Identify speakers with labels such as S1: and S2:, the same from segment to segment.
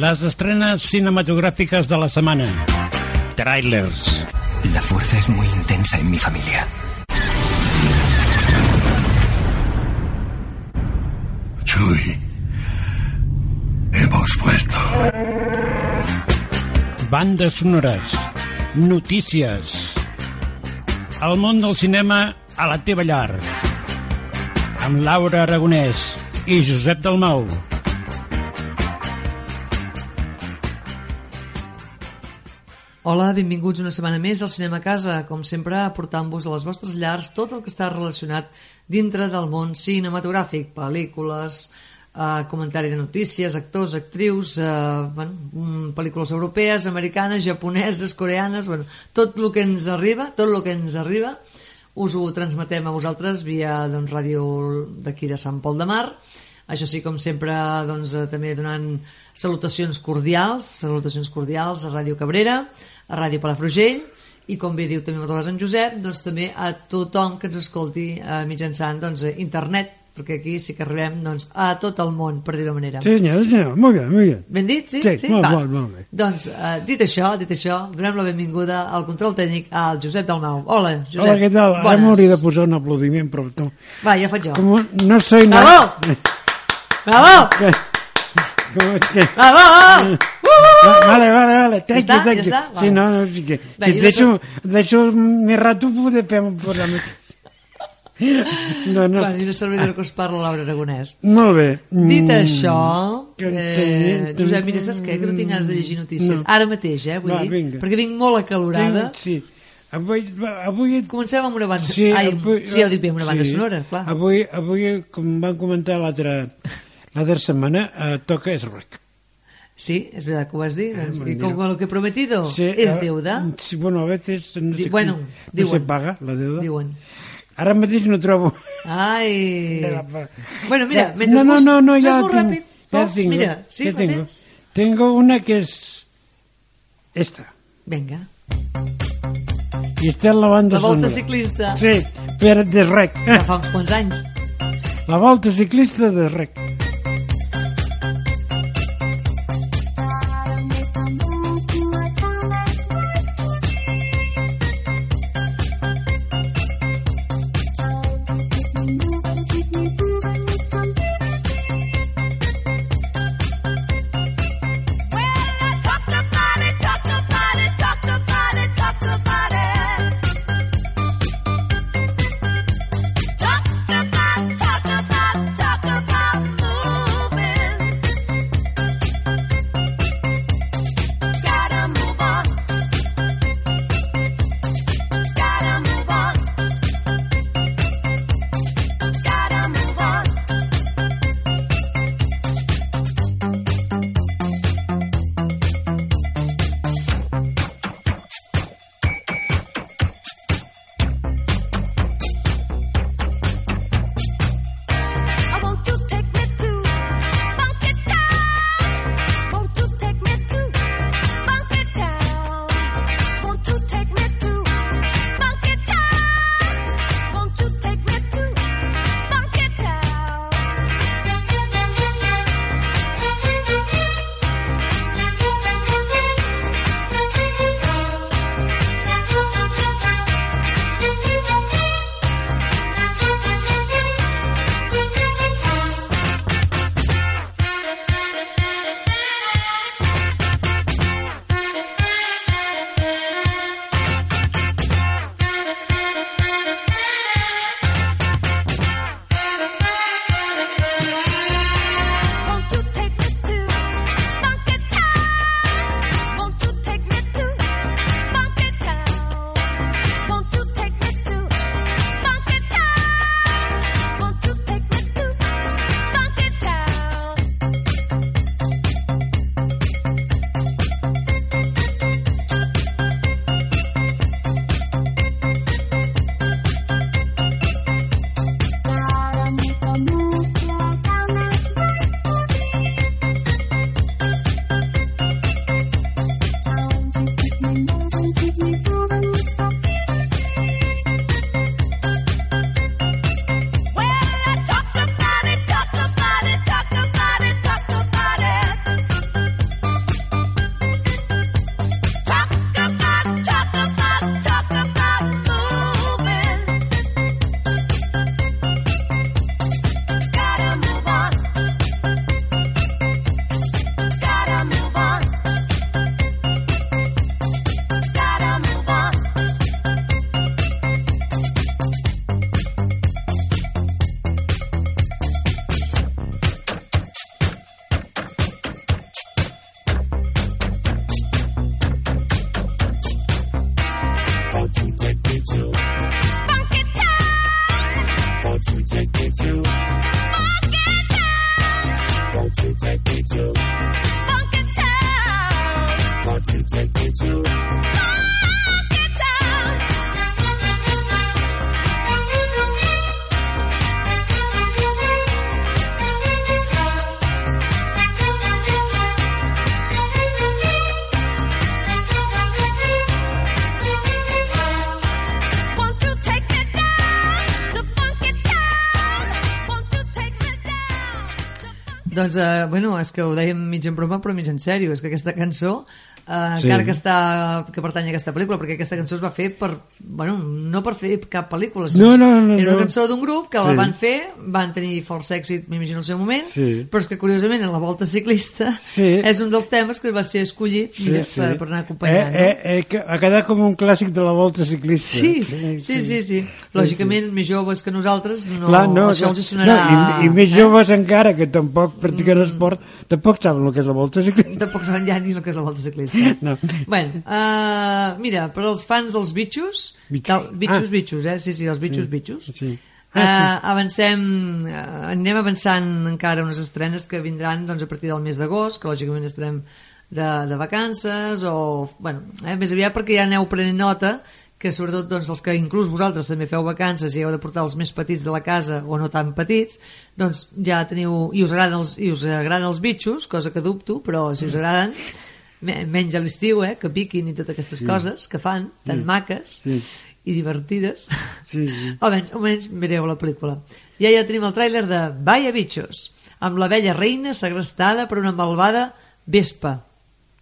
S1: Les estrenes cinematográficas de la semana. Trailers.
S2: La fuerza es muy intensa en mi familia.
S3: Chuy, hemos vuelto.
S1: Bandes sonores. Notícies. El món del cinema a la teva llar. Amb Laura Aragonès i Josep Dalmau.
S4: Hola, benvinguts una setmana més al Cinema a Casa, com sempre aportant-vos a les vostres llars tot el que està relacionat dintre del món cinematogràfic, pel·lícules, eh, comentari de notícies, actors, actrius, eh, bueno, mm, pel·lícules europees, americanes, japoneses, coreanes, bueno, tot el que ens arriba, tot el que ens arriba, us ho transmetem a vosaltres via doncs, ràdio d'aquí de Sant Pol de Mar, això sí, com sempre, doncs, eh, també donant salutacions cordials, salutacions cordials a Ràdio Cabrera, a Ràdio Palafrugell, i com bé diu també moltes vegades en Josep, doncs també a tothom que ens escolti eh, mitjançant doncs, eh, internet, perquè aquí sí que arribem doncs, a tot el món, per dir-ho manera.
S5: Sí, senyor, sí, senyor. Muy bien, muy bien.
S4: Ben dit, sí?
S5: Sí, molt,
S4: Va.
S5: molt, molt bé.
S4: Doncs, eh, dit això, dit això, donem la benvinguda al control tècnic al Josep Dalmau. Hola, Josep.
S5: Hola, què tal? Ara
S4: Bones.
S5: m'hauria de posar un aplaudiment, però no,
S4: Va, ja faig jo.
S5: com no soy
S4: Bravo!
S5: nada...
S4: Bravo!
S5: Com és que...
S4: Bravo! Uh!
S5: Vale, vale, vale, thank you, thank you. Sí, no, no, sí que...
S4: Bé,
S5: Si deixo,
S4: no
S5: deixo més rato, poder fer un programa. No, no.
S4: Bueno, i una servidora que us parla, Laura Aragonès.
S5: Molt bé.
S4: Dit
S5: Mm,
S4: això, eh, Josep, mira, saps què? Que no tinc ganes de llegir notícies.
S5: No.
S4: Ara mateix, eh, vull
S5: Va,
S4: dir,
S5: vinga.
S4: perquè vinc molt acalorada.
S5: Tinc- Sí. Avui, avui
S4: Comencem amb una banda...
S5: Sí,
S4: Ai,
S5: avui,
S4: sí, ja ho dic bé, amb una banda
S5: sí.
S4: sonora, clar.
S5: Avui, avui, com van comentar l'altra l'altra setmana, eh, toca és rec.
S4: Sí, es verdad que ho vas dir. Doncs,
S5: bueno,
S4: I com
S5: mira.
S4: lo que he prometido
S5: Sí,
S4: és
S5: eh,
S4: deuda,
S5: Sí, bueno, a veces no,
S4: Di-
S5: sé,
S4: bueno,
S5: no
S4: diuen.
S5: se paga la deuda.
S4: diuen.
S5: Ara mateix no trobo...
S4: Ai...
S5: La
S4: Bueno, mira,
S5: Ja,
S4: mentre
S5: no, no, no, no,
S4: vas
S5: ya
S4: molt
S5: tengo,
S4: ràpid,
S5: ya
S4: vols?
S5: tengo,
S4: Mira, sí,
S5: ya
S4: la
S5: tengo.
S4: tens?
S5: Tengo una que es esta.
S4: Vinga.
S5: Y está en la banda
S4: La volta
S5: sonora.
S4: ciclista.
S5: Sí, per de rec.
S4: Ja fa uns quants anys.
S5: La volta ciclista de rec.
S4: Doncs, eh, bueno, és que ho dèiem mig en broma però mig en sèrio, és que aquesta cançó eh,
S5: Sí.
S4: encara que, està, que pertany a aquesta pel·lícula perquè aquesta cançó es va fer per bueno, no per fer cap pel·lícula
S5: No, no, no,
S4: era una cançó d'un grup que la
S5: Sí.
S4: van fer van tenir força èxit, m'imagino al seu moment
S5: Sí.
S4: però és que curiosament en la volta ciclista
S5: Sí.
S4: és un dels temes que va ser escollit mira, per, per anar acompanyant
S5: eh, eh, eh, que ha quedat com un clàssic de la volta ciclista.
S4: Sí, sí, sí, sí, sí. Lògicament, més joves que nosaltres, no,
S5: Clar, no,
S4: això els sonarà...
S5: no, i, I més
S4: eh?
S5: joves encara, que tampoc practiquen esport, tampoc saben el que és la volta ciclista.
S4: Tampoc saben ja ni el que és la volta ciclista.
S5: No.
S4: Bueno, uh, mira, per als fans dels bitxos,
S5: Bitxos.
S4: Tal, bitxos,
S5: Ah.
S4: bitxos, eh? Sí, sí, els bitxos, bitxos.
S5: Sí.
S4: Ah,
S5: Ah, sí.
S4: avancem, uh, anem avançant encara unes estrenes que vindran doncs, a partir del mes d'agost, que lògicament estarem de, de vacances o, bueno, eh, més aviat perquè ja aneu prenent nota que sobretot doncs, els que inclús vosaltres també feu vacances i heu de portar els més petits de la casa o no tan petits, doncs ja teniu i us agraden els, i us agraden els bitxos, cosa que dubto, però si us agraden menys a l'estiu, eh, que piquin i totes aquestes coses que fan, tan maques
S5: Sí.
S4: i divertides
S5: Sí, sí.
S4: almenys, almenys mireu la pel·lícula ja ja tenim el tràiler de Vaya Bitxos amb la vella reina segrestada per una malvada vespa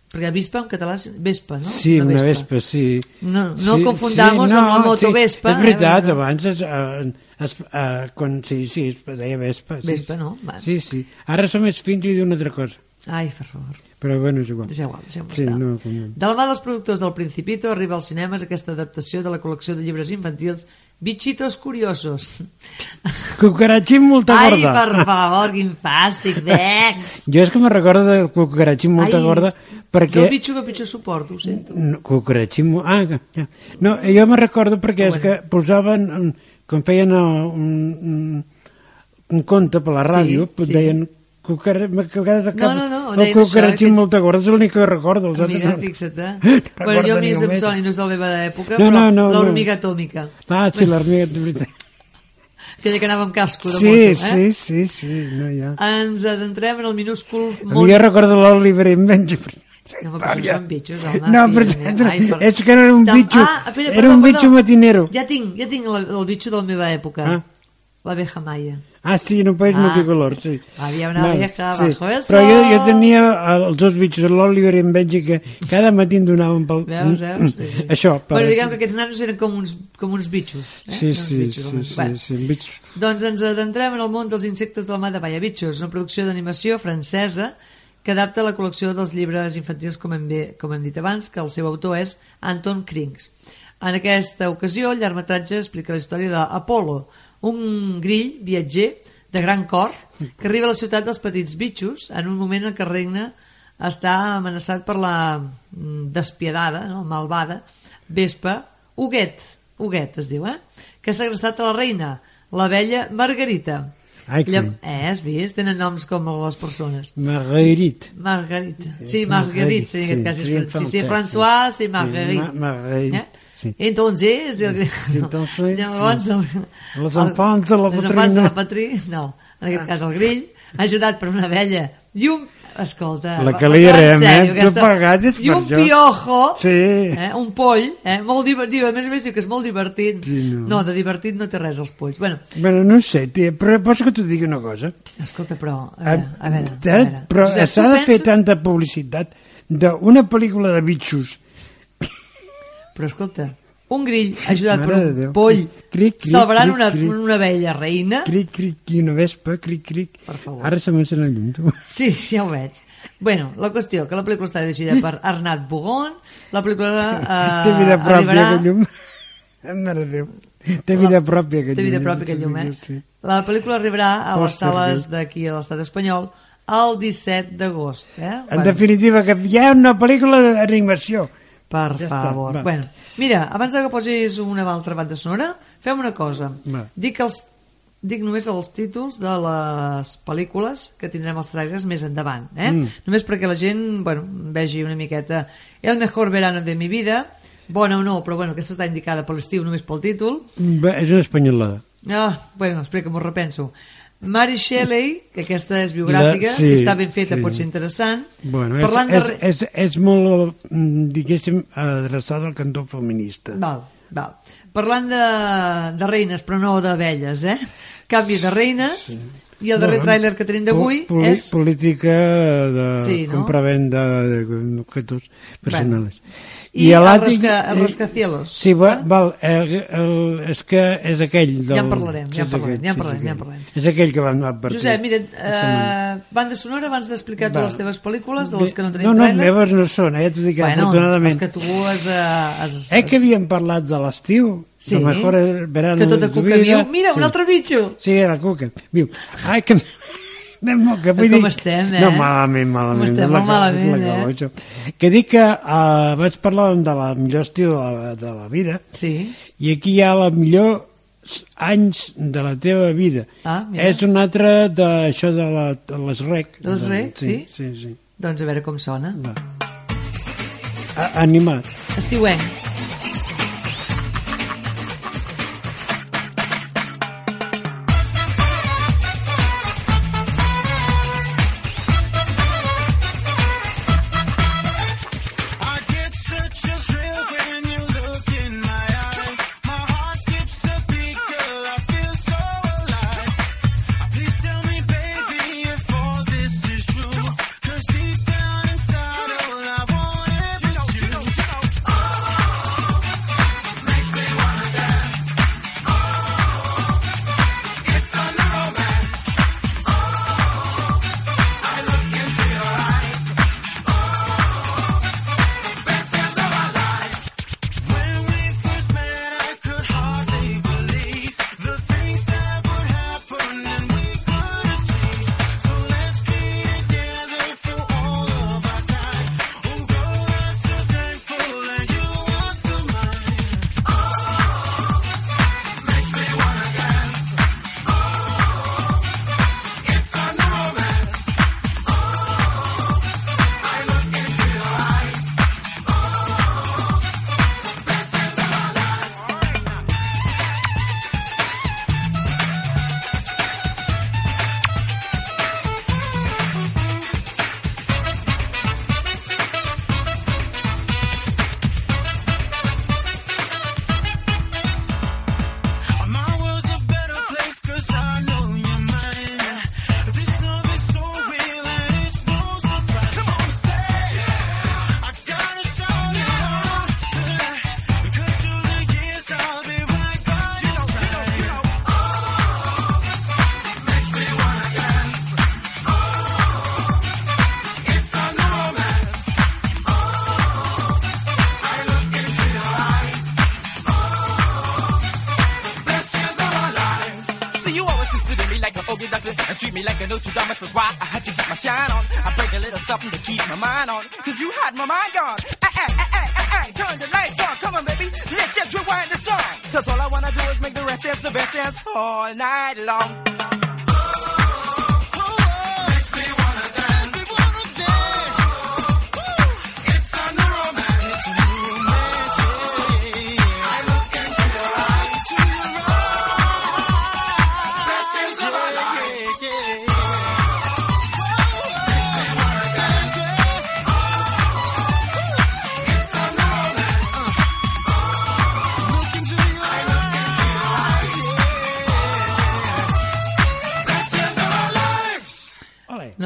S4: perquè vespa en català és vespa, no?
S5: Sí, una vespa, sí.
S4: No- no
S5: sí,
S4: confundamos amb la motovespa,
S5: Sí, és veritat,
S4: eh,
S5: abans es, eh, es, eh, quan, sí, sí, es deia vespa. Sí,
S4: Vespa,
S5: sí.
S4: no? Va.
S5: Sí, sí. Ara som més fins i d'una altra cosa.
S4: ai, per favor
S5: Però bueno, és igual.
S4: Deixeu igual, deixeu
S5: Sí,
S4: estar.
S5: no, com...
S4: De la mà dels productors del Principito arriba als cinemes aquesta adaptació de la col·lecció de llibres infantils Bichitos Curiosos.
S5: Cucaratxín molta
S4: Ai,
S5: gorda.
S4: per favor, quin fàstic, Dex!
S5: Jo és que me recordo del cucaratxín molta
S4: Ai,
S5: gorda
S4: És
S5: perquè...
S4: el bitxo que pitjor suporto, ho sento.
S5: No, Ah, ja. No, jo me recordo perquè és
S4: Bueno.
S5: que posaven, mm, quan feien eh, un, un, un conte per la
S4: Sí,
S5: ràdio,
S4: sí.
S5: deien cucara... m'ha quedat cap,
S4: No, no, no,
S5: el cucaratxín
S4: aquests-
S5: molta gorda és l'únic que recordo. els
S4: Amiga,
S5: altres no.
S4: fixa't, eh?
S5: Recordo
S4: bueno, jo
S5: ni
S4: em
S5: només.
S4: sona i no és de la meva època,
S5: No,
S4: però
S5: no, no, no.
S4: l'hormiga atòmica.
S5: Ah, sí, l'hormiga, de veritat.
S4: Aquella que anava amb casco de
S5: Sí,
S4: moto, eh?
S5: sí, sí, sí, no hi ha.
S4: Ens adentrem en el minúscul món...
S5: jo recordo l'Oliver i en Benjamin.
S4: No, però això són bitxos, home.
S5: No, però.
S4: Ai, per-
S5: és que no era un
S4: Tam-
S5: bitxo,
S4: Ah, espera,
S5: era un bitxo matinero.
S4: Ja tinc, ja tinc el, el bitxo de la meva època.
S5: Ah.
S4: L'abeja maia.
S5: Ah, sí, en un país
S4: Ah.
S5: multicolor, sí.
S4: Havia una abeja bajo el
S5: Però jo, jo
S4: sol.
S5: tenia els dos bitxos, l'Oliver i en Benji, que cada matí em donaven pel...
S4: Veus, veus? Sí, sí.
S5: Això, per...
S4: Bueno, diguem que aquests nanos eren com uns, com uns bitxos. Eh?
S5: Sí,
S4: Uns
S5: sí,
S4: bitxos,
S5: sí,
S4: almenys.
S5: sí,
S4: Bueno,
S5: sí, bitxos.
S4: Doncs ens adentrem en el món dels insectes de la mà de Vaya Bitxos, una producció d'animació francesa que adapta la col·lecció dels llibres infantils, com hem, com hem dit abans, que el seu autor és Anton Krings. En aquesta ocasió, el llargmetratge explica la història d'Apolo, un grill viatger de gran cor que arriba a la ciutat dels petits bitxos en un moment en què el regne està amenaçat per la mm, despiadada, no? malvada, vespa Huguet, Huguet es diu, eh? que ha segrestat a la reina, la vella Margarita.
S5: Ai, que-
S4: Eh, has vist? Tenen noms com les persones.
S5: Marguerite.
S4: Margarita. Sí, Marguerite, sí, en aquest cas
S5: sí,
S4: sí,
S5: francès,
S4: François, sí,
S5: sí,
S4: Marguerite.
S5: Ma- Marguerite,
S4: Eh?
S5: Sí.
S4: Entonces, el...
S5: entonces,
S4: llavors,
S5: sí.
S4: el,
S5: Les enfants de la
S4: les
S5: patrina.
S4: enfants de la patrí, no, en aquest cas el grill, ajudat per una vella i un... Escolta,
S5: La que li direm, eh?
S4: aquesta-
S5: pagates
S4: I
S5: per
S4: un
S5: això.
S4: piojo,
S5: Sí.
S4: eh? un poll, eh? molt divertit, a més a més diu que és molt divertit.
S5: Sí, no.
S4: no, de divertit no té res els polls. Bueno,
S5: Bueno, no sé, tia, però pots que t'ho digui una cosa?
S4: escolta, però, a
S5: Ah,
S4: veure, a veure, a
S5: eh,
S4: veure.
S5: Però s'ha de fer
S4: penses-
S5: tanta publicitat d'una pel·lícula de bitxos.
S4: Però escolta, un grill ajudat
S5: Mare
S4: per un poll
S5: Cric, cric,
S4: celebrant
S5: cric,
S4: una,
S5: cric.
S4: una vella reina
S5: Cric, cric, i una vespa, cric, cric.
S4: Per favor.
S5: Ara se m'encén el llum, tu.
S4: Sí, ja ho veig. Bueno, la qüestió, que la pel·lícula està dirigida per Arnat Bogon, la pel·lícula eh,
S5: Té vida pròpia,
S4: arribarà...
S5: aquest llum. Mare de Déu. Té vida pròpia, aquest
S4: Té vida
S5: llum.
S4: pròpia aquest llum, eh?
S5: Sí.
S4: La pel·lícula arribarà a les sales
S5: sí.
S4: d'aquí a l'estat espanyol el 17 d'agost. Eh?
S5: En definitiva, que hi ha una pel·lícula d'animació.
S4: Per
S5: Ja està,
S4: favor.
S5: va.
S4: bueno, mira, abans de que posis una altra banda sonora, fem una cosa.
S5: Va.
S4: Dic els dic només els títols de les pel·lícules que tindrem els trailers més endavant, eh? Mm. Només perquè la gent, bueno, vegi una miqueta El mejor verano de mi vida, bona o no, però bueno, aquesta està indicada per l'estiu només pel títol.
S5: Bé, és una espanyolada.
S4: Ah, bueno, espera que m'ho repenso. Mary Shelley, que aquesta és biogràfica,
S5: La-
S4: si
S5: sí,
S4: està ben feta
S5: sí.
S4: pot ser interessant.
S5: Bueno, és,
S4: Parlant
S5: és,
S4: de...
S5: és, és molt, mm, diguéssim, adreçada al cantó feminista.
S4: Val, val. Parlant de, de reines, però no d'abelles, eh? Canvi de reines, i el darrer
S5: Bueno,
S4: tràiler que tenim d'avui
S5: po-
S4: és...
S5: Política de
S4: Sí, no?
S5: compra-venda de objetos personals.
S4: I el
S5: l'àtic-
S4: rasca- el rascacielos.
S5: Sí, va, val, el, el, és que és aquell... Del,
S4: Ja en parlarem, ja en
S5: és
S4: parlarem, ja en
S5: sí,
S4: parlarem,
S5: és
S4: ja en parlarem.
S5: És aquell que vam advertir.
S4: Josep, mira, eh, banda sonora abans d'explicar tu
S5: Val.
S4: les teves pel·lícules, de les que no tenim
S5: no, no,
S4: tràiler.
S5: meves no són, eh? T'ho dic,
S4: bueno,
S5: afortunadament.
S4: els que tu has... eh, has
S5: Eh que havíem parlat de l'estiu?
S4: Sí.
S5: Lo mejor verano
S4: Que tota
S5: de
S4: cuca
S5: vida.
S4: viu. Mira, un altre bitxo!
S5: Sí, la cuca. Viu. Ai, que... Anem molt, que vull
S4: Com
S5: dir...
S4: estem, eh?
S5: No, malament, malament.
S4: Com estem,
S5: la
S4: molt malament,
S5: és la que
S4: eh?
S5: Que dic que uh, vaig parlar de la millor estiu de la, de la vida
S4: Sí.
S5: i aquí hi ha la millor anys de la teva vida.
S4: Ah, mira.
S5: És un altre d'això de, la, de les rec.
S4: De les rec, sí?
S5: Sí, sí.
S4: Doncs a veure com sona.
S5: Va. A, animat.
S4: Estiuenc.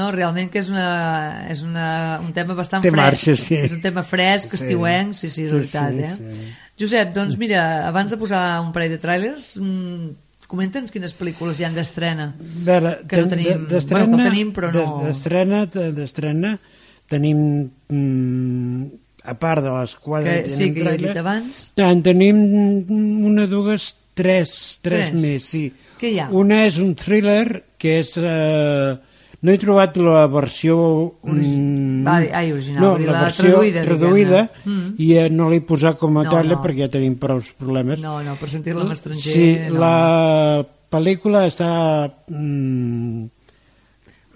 S6: No,
S4: realment que és, una, és una, un tema bastant
S5: Té
S4: fresc.
S5: marxa, sí.
S4: És un tema fresc,
S5: Sí.
S4: estiuenc, sí, sí, és
S5: Sí,
S4: veritat,
S5: sí,
S4: eh?
S5: sí.
S4: Josep, doncs mira, abans de posar un parell de trailers, mm, comenta'ns quines pel·lícules hi han d'estrena. Que no tenim- bueno, que tenim, però no-
S5: de- D'estrena, de- d'estrena, tenim, mm, a part de les quatre
S4: Que,
S5: que
S4: sí, que jo he dit abans.
S5: en tenim una, dues, tres, tres,
S4: Tres.
S5: més, sí.
S4: Què hi ha?
S5: Una és un thriller que és... Eh, no he trobat la versió... mm,
S4: Va, ai, original,
S5: no, la
S4: la
S5: versió
S4: traduïda,
S5: traduïda.
S4: Mm.
S5: i eh, no l'he posat com a
S4: No,
S5: talla
S4: no.
S5: perquè ja tenim prou problemes.
S4: No, no, per sentir-la en estranger...
S5: Sí,
S4: no.
S5: la pel·lícula està... Mm,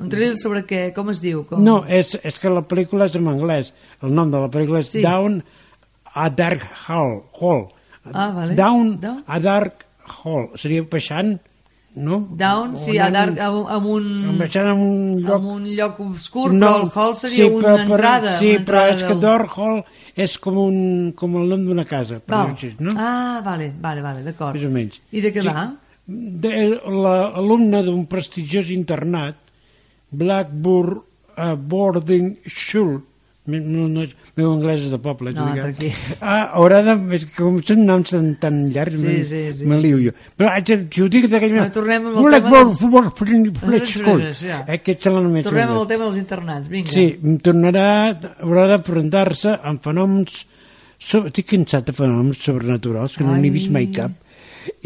S4: Un thriller sobre què? Com es diu? Com...
S5: no, és, és que la pel·lícula és en anglès. El nom de la pel·lícula és
S4: Sí.
S5: Down a Dark Hall. Hall.
S4: Ah, vale.
S5: Down,
S4: Down?
S5: a Dark Hall. Seria baixant, no?
S4: Down, sí, a dark, amb, amb un...
S5: Baixant en un lloc...
S4: amb un lloc obscur, però el hall seria una
S5: però- però-
S4: entrada.
S5: Sí,
S4: una
S5: però
S4: entrada
S5: és que Dark Hall és com, un, com el nom d'una casa, per així, no?
S4: Ah, vale, vale, vale, d'acord.
S5: Més o menys.
S4: I de què
S5: Sí.
S4: va?
S5: De- L'alumne d'un prestigiós internat, Blackburn uh, Boarding School, no, no, és- meu anglès és de poble,
S4: No, tranquil.
S5: Ah, haurà de... És que com són noms tan, tan llargs,
S4: Sí, sí, sí.
S5: me lio jo. Però haig si ho dic d'aquell...
S4: Bueno, tornem amb el tema
S5: Boarding
S4: Les
S5: School.
S4: empreses, ja.
S5: Aquest se l'anomena.
S4: Tornem al tema dels internats, vinga.
S5: Sí, tornarà, haurà d'enfrontar-se amb fenòmens... So, estic cansat de fenòmens sobrenaturals, que no n'he vist mai
S4: Ai.
S5: cap,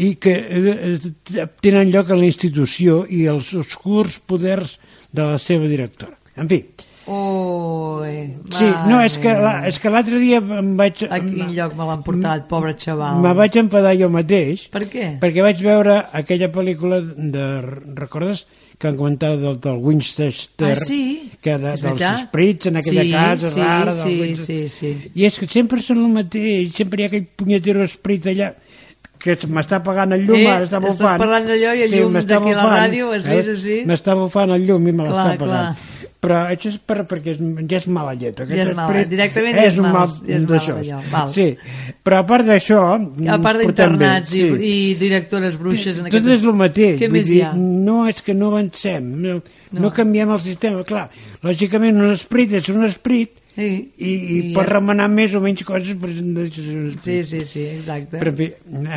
S5: i que eh, eh, tenen lloc a la institució i els oscurs poders de la seva directora. En fi,
S4: Oi,
S5: sí, no, és que, la, és que l'altre dia em vaig...
S4: A quin lloc me l'han portat, pobre xaval?
S5: Me vaig enfadar jo mateix,
S4: Per què?
S5: perquè vaig veure aquella pel·lícula de... Recordes que han comentat del, del Winchester?
S4: Ah, sí?
S5: Que de, dels
S4: veritat?
S5: esprits en aquella
S4: Sí,
S5: casa
S4: sí,
S5: rara.
S4: sí,
S5: Winchester.
S4: sí, sí.
S5: I és que sempre són el mateix, sempre hi ha aquell punyetero esprit allà que m'està apagant el llum,
S4: Eh,
S5: ara està
S4: estàs
S5: bufant.
S4: parlant d'allò i el llum
S5: m'està
S4: d'aquí a la ràdio, has vist
S5: eh?
S4: així?
S5: M'està bufant el llum i me l'està
S4: Clar,
S5: apagant.
S4: clar.
S5: Però això és per, perquè és, ja és mala llet.
S4: Ja és mala, directament és
S5: un
S4: mal-
S5: mal
S4: ja és mala
S5: d'això.
S4: d'allò, val.
S5: Sí, però a part d'això...
S4: A part d'internats i, i directores bruixes en
S5: tot és el mateix.
S4: Què més
S5: dir,
S4: hi ha?
S5: No és que no avancem, no, no.
S4: No.
S5: canviem el sistema. Clar, lògicament un esprit és un esprit
S4: Sí,
S5: i, i,
S4: I
S5: pot
S4: ja
S5: remenar més o menys coses, és esprit.
S4: Sí, sí, sí, exacte.
S5: Però, en fi,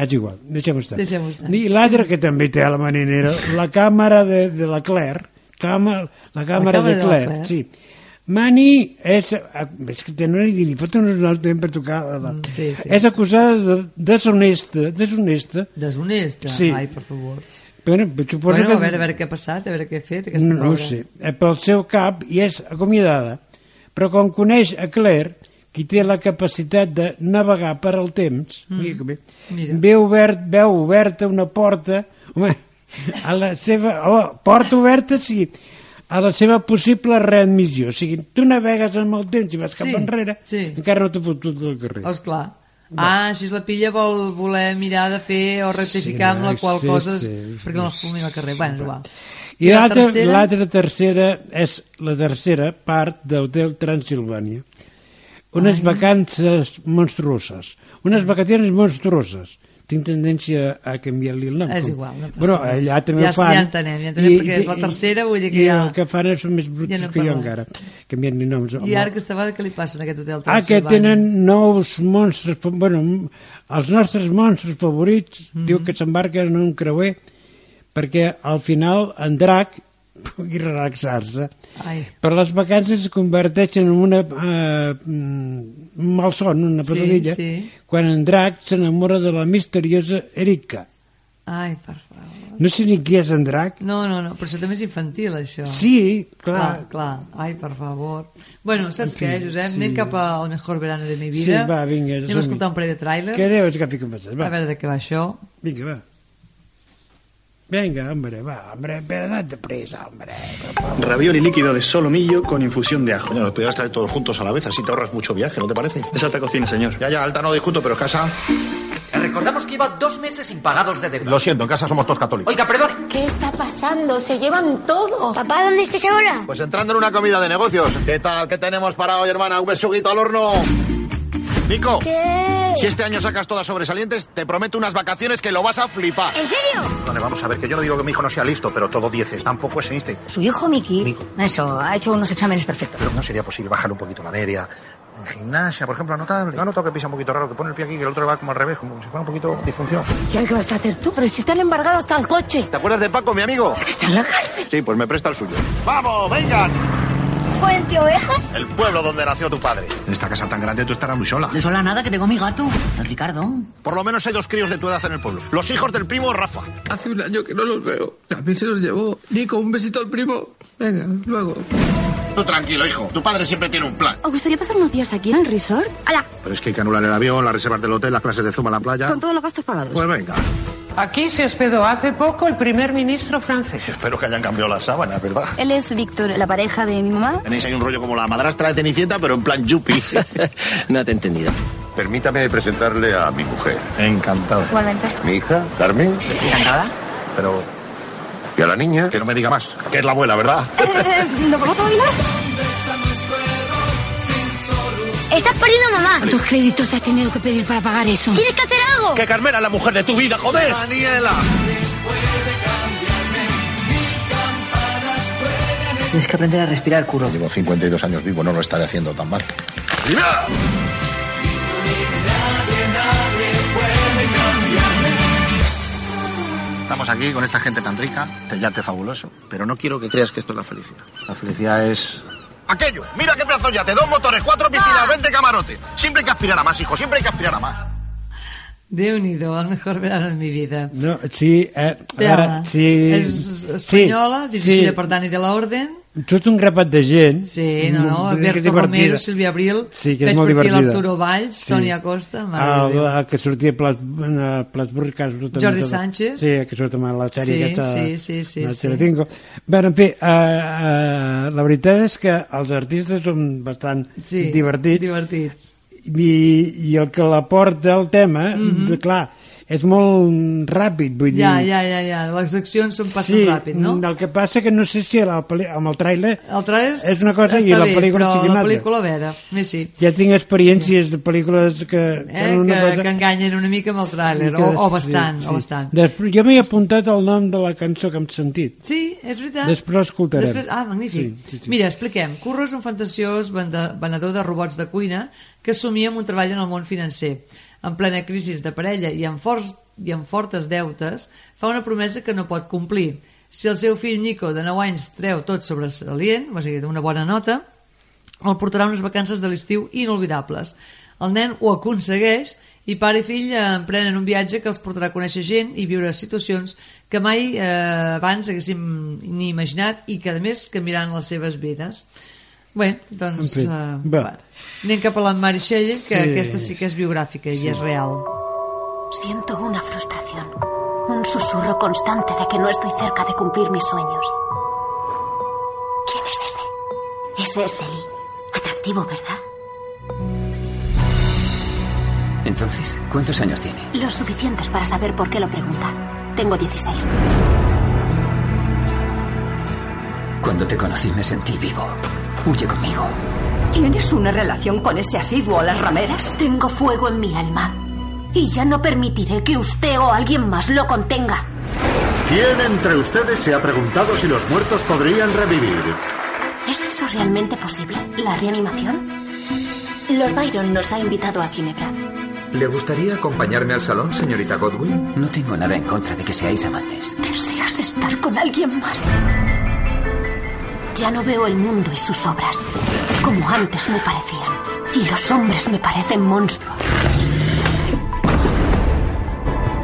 S5: és igual, deixem estar.
S4: Deixem estar.
S5: I l'altre que també té a la marinera, la càmera de, de la Claire, càmera, la càmera de
S4: de la
S5: Claire,
S4: Claire.
S5: sí. Mani és, és que te no li dir, li foten un altre temps per tocar la,
S4: Mm, sí, sí.
S5: és acusada de deshonesta, deshonesta,
S4: Deshonesta?
S5: Sí.
S4: Ai, per favor.
S5: però suposo
S4: Bueno,
S5: que...
S4: a veure, a veure què ha passat, a veure què ha fet
S5: no, no ho sé, eh, pel seu cap i és acomiadada, però com coneix a Claire, qui té la capacitat de navegar per al temps, mira
S4: Mm. Mira.
S5: veu, obert, veu oberta una porta, home, a la seva, oh, porta oberta, sí, a la seva possible readmissió. O sigui, tu navegues amb el temps i vas cap
S4: Sí,
S5: enrere,
S4: sí.
S5: encara no t'ha fotut del carrer.
S4: Esclar. Ah, així la pilla vol voler mirar de fer o rectificar
S5: Sí,
S4: amb la qual
S5: sí,
S4: cosa
S5: sí.
S4: perquè no es fumi al carrer. Bueno, és igual.
S5: I
S4: la
S5: l'altra
S4: tercera?
S5: tercera és la tercera part d'Hotel Transilvània. Unes vacances monstruoses. Unes vacaciones monstruoses. Tinc tendència a canviar-li el nom.
S4: És igual, no
S5: Però allà també
S4: Ja-
S5: ho fan.
S4: ja entenem, ja entenem, perquè és la tercera, vull dir que
S5: i
S4: ja-
S5: el que fan és més bruts
S4: Ja n'hem
S5: que jo
S4: parlat.
S5: encara. Canviant-li noms.
S4: I ara aquesta vegada què li passa en aquest hotel
S5: Ah, que tenen nous monstres, bueno, els nostres monstres favorits,
S4: Mhm.
S5: diu que s'embarquen en un creuer perquè al final en Drac pugui relaxar-se. Però les vacances es converteixen en una, eh, malson, una
S4: Sí,
S5: pesadilla,
S4: sí.
S5: quan en Drac s'enamora de la misteriosa Erika.
S4: ai, per favor.
S5: No sé ni qui és en Drac.
S4: No, no, no, però això també és infantil, això.
S5: Sí,
S4: Clar,
S5: clar.
S4: clar. Ai, per favor. Bueno, saps
S5: En fi,
S4: què, Josep?
S5: sí.
S4: Anem cap al mejor verano de mi vida.
S5: Sí, va, vinga,
S4: Anem a escoltar un parell de trailers.
S5: Que Déu és que passes, va.
S4: A veure de què va això.
S5: Vinga, va. Venga, hombre, va, hombre, pero date prisa, hombre.
S7: Ravioli líquido de solomillo con infusión de ajo.
S3: Coño, los podrías traer todos juntos a la vez, así te ahorras mucho viaje, ¿no te parece?
S7: Es alta cocina, señor.
S3: Ya, ya, alta no discuto, pero casa...
S8: Recordamos que lleva dos meses impagados de deuda.
S3: Lo siento, en casa somos todos católicos.
S8: Oiga, perdone.
S9: ¿Qué está pasando? Se llevan todo.
S10: Papá, ¿dónde estás ahora?
S3: Pues entrando en una comida de negocios. ¿Qué tal? ¿Qué tenemos para hoy, hermana? Un besuguito al horno. Nico,
S10: ¿Qué?
S3: Si este año sacas todas sobresalientes, te prometo unas vacaciones que lo vas a flipar.
S10: ¿En serio?
S3: Vale, vamos a ver, que yo no digo que mi hijo no sea listo, pero todo dieces. Tampoco es Einstein.
S9: Su hijo Miki.
S3: Nico.
S9: Eso, ha hecho unos exámenes perfectos.
S3: Pero no sería posible bajar un poquito la media. En gimnasia, por ejemplo, notable. No notado que pisa un poquito raro, que pone el pie aquí, que el otro va como al revés, como si fuera un poquito disfunción.
S9: ¿Qué vas a hacer tú? Pero si están embargados hasta el coche.
S3: ¿Te acuerdas de Paco, mi amigo?
S9: Está en la cárcel.
S3: Sí, pues me presta el suyo. ¡Vamos, vengan!
S10: ¿Fuente Ovejas?
S3: El pueblo donde nació tu padre. En esta casa tan grande tú estarás muy sola.
S9: De sola nada que tengo mi gato, el Ricardo.
S3: Por lo menos hay dos críos de tu edad en el pueblo. Los hijos del primo Rafa.
S11: Hace un año que no los veo. También se los llevó. Nico, un besito al primo. Venga, luego.
S3: Tú tranquilo, hijo. Tu padre siempre tiene un plan.
S12: ¿Os gustaría pasar unos días aquí en el resort?
S10: ¡Hala!
S3: Pero es que hay que anular el avión, las reservas del hotel, las clases de zuma en la playa.
S12: Con todos los gastos pagados.
S3: Pues venga.
S13: Aquí se hospedó hace poco el primer ministro francés.
S3: Espero que hayan cambiado las sábanas, ¿verdad?
S12: Él es Víctor, la pareja de mi mamá.
S3: Tenéis ahí un rollo como la madrastra de Cenicienta, pero en plan yuppie.
S14: no te he entendido.
S15: Permítame presentarle a mi mujer.
S3: Encantado.
S12: Igualmente.
S15: Mi hija, Carmen.
S12: Encantada.
S3: Pero
S15: Y a la niña.
S3: que no me diga más, que es la abuela, ¿verdad?
S12: ¿No vamos a bailar? Estás perdiendo a mamá.
S9: ¿Cuántos créditos has tenido que pedir para pagar eso?
S12: Tienes que hacer algo.
S3: Que Carmela es la mujer de tu vida, joder.
S15: Daniela.
S9: Tienes que aprender a respirar, Curro.
S3: Llevo 52 años vivo, no lo estaré haciendo tan mal. Estamos aquí con esta gente tan rica, este yate fabuloso, pero no quiero que creas que esto es la felicidad. La felicidad es... Aquello, mira qué pedazo de yate, dos motores, cuatro piscinas, 20 camarotes. Siempre hay que aspirar a más, hijo, siempre hay que aspirar a más.
S4: Déu-n'hi-do, el mejor verano de mi vida.
S5: No, sí, eh, a
S4: Ja,
S5: veure, sí...
S4: És espanyola,
S5: sí,
S4: dirigida
S5: sí.
S4: per Dani de la Orden.
S5: Tot un grapat de gent.
S4: Sí, no, no,
S5: Mm, divertida.
S4: Romero, Sílvia Abril,
S5: Sí, que és molt divertida.
S4: l'Arturo Valls,
S5: Sí.
S4: Toni Acosta, mare
S5: El, el que sortia a Plat, a Plattsburgh, que
S4: Jordi
S5: també-
S4: Sánchez.
S5: Sí, que surt amb la sèrie
S4: Sí,
S5: aquesta
S4: sí, sí, sí,
S5: de
S4: sí.
S5: Bé, en fi, uh, uh, la veritat és que els artistes són bastant
S4: Sí,
S5: divertits
S4: divertits.
S5: i, i el que la porta el tema, de, clar, és molt ràpid, vull.
S4: Ja,
S5: dir...
S4: ja, ja, ja, les accions són passen
S5: sí,
S4: ràpid, no?
S5: el que passa que no sé si la, amb el tràiler
S4: El tràiler
S5: és una cosa i la
S4: bé,
S5: pel·lícula
S4: però
S5: sigui una
S4: la pel·lícula, a veure, més sí.
S5: Ja tinc experiències de pel·lícules que...
S4: Eh,
S5: una
S4: que,
S5: cosa...
S4: que enganyen una mica amb el tràiler,
S5: Sí,
S4: o, o bastant,
S5: sí,
S4: o
S5: sí.
S4: bastant.
S5: Després, jo m'he apuntat el nom de la cançó que hem sentit.
S4: Sí, és veritat.
S5: Després l'escoltarem.
S4: Després, ah, magnífic.
S5: Sí, sí, sí.
S4: Mira, expliquem. Curro és un fantasiós venedor de robots de cuina que somia amb un treball en el món financer. En plena crisi de parella i amb, forts, i amb fortes deutes, fa una promesa que no pot complir. Si el seu fill Nico, de 9 anys, treu tot sobresalient, o sigui, una bona nota, el portarà unes vacances de l'estiu inolvidables. El nen ho aconsegueix i pare i fill eh, emprenen un viatge que els portarà a conèixer gent i viure situacions que mai eh, abans haguéssim ni imaginat i que a més canviaran les seves vides. Bé, doncs
S5: En fi,
S4: eh,
S5: va.
S4: va. anem cap a la Mary Shelley, que
S5: Sí.
S4: aquesta sí que és biogràfica i és real.
S16: Siento una frustración, un susurro constante de que no estoy cerca de cumplir mis sueños. ¿Quién es ese? Ese es Selly. Atractivo, ¿verdad?
S2: Entonces, ¿cuántos años tiene?
S16: Los suficientes para saber por qué lo pregunta. Tengo 16.
S2: Cuando te conocí me sentí vivo. Huye conmigo.
S16: ¿Tienes una relación con ese asiduo a las rameras? Tengo fuego en mi alma. Y ya no permitiré que usted o alguien más lo contenga.
S17: ¿Quién entre ustedes se ha preguntado si los muertos podrían revivir?
S16: ¿Es eso realmente posible? ¿La reanimación? Lord Byron nos ha invitado a Ginebra.
S18: ¿Le gustaría acompañarme al salón, señorita Godwin?
S2: No tengo nada en contra de que seáis amantes.
S16: ¿Deseas estar con alguien más? Ya no veo el mundo y sus obras como antes me parecían. Y los hombres me parecen monstruos.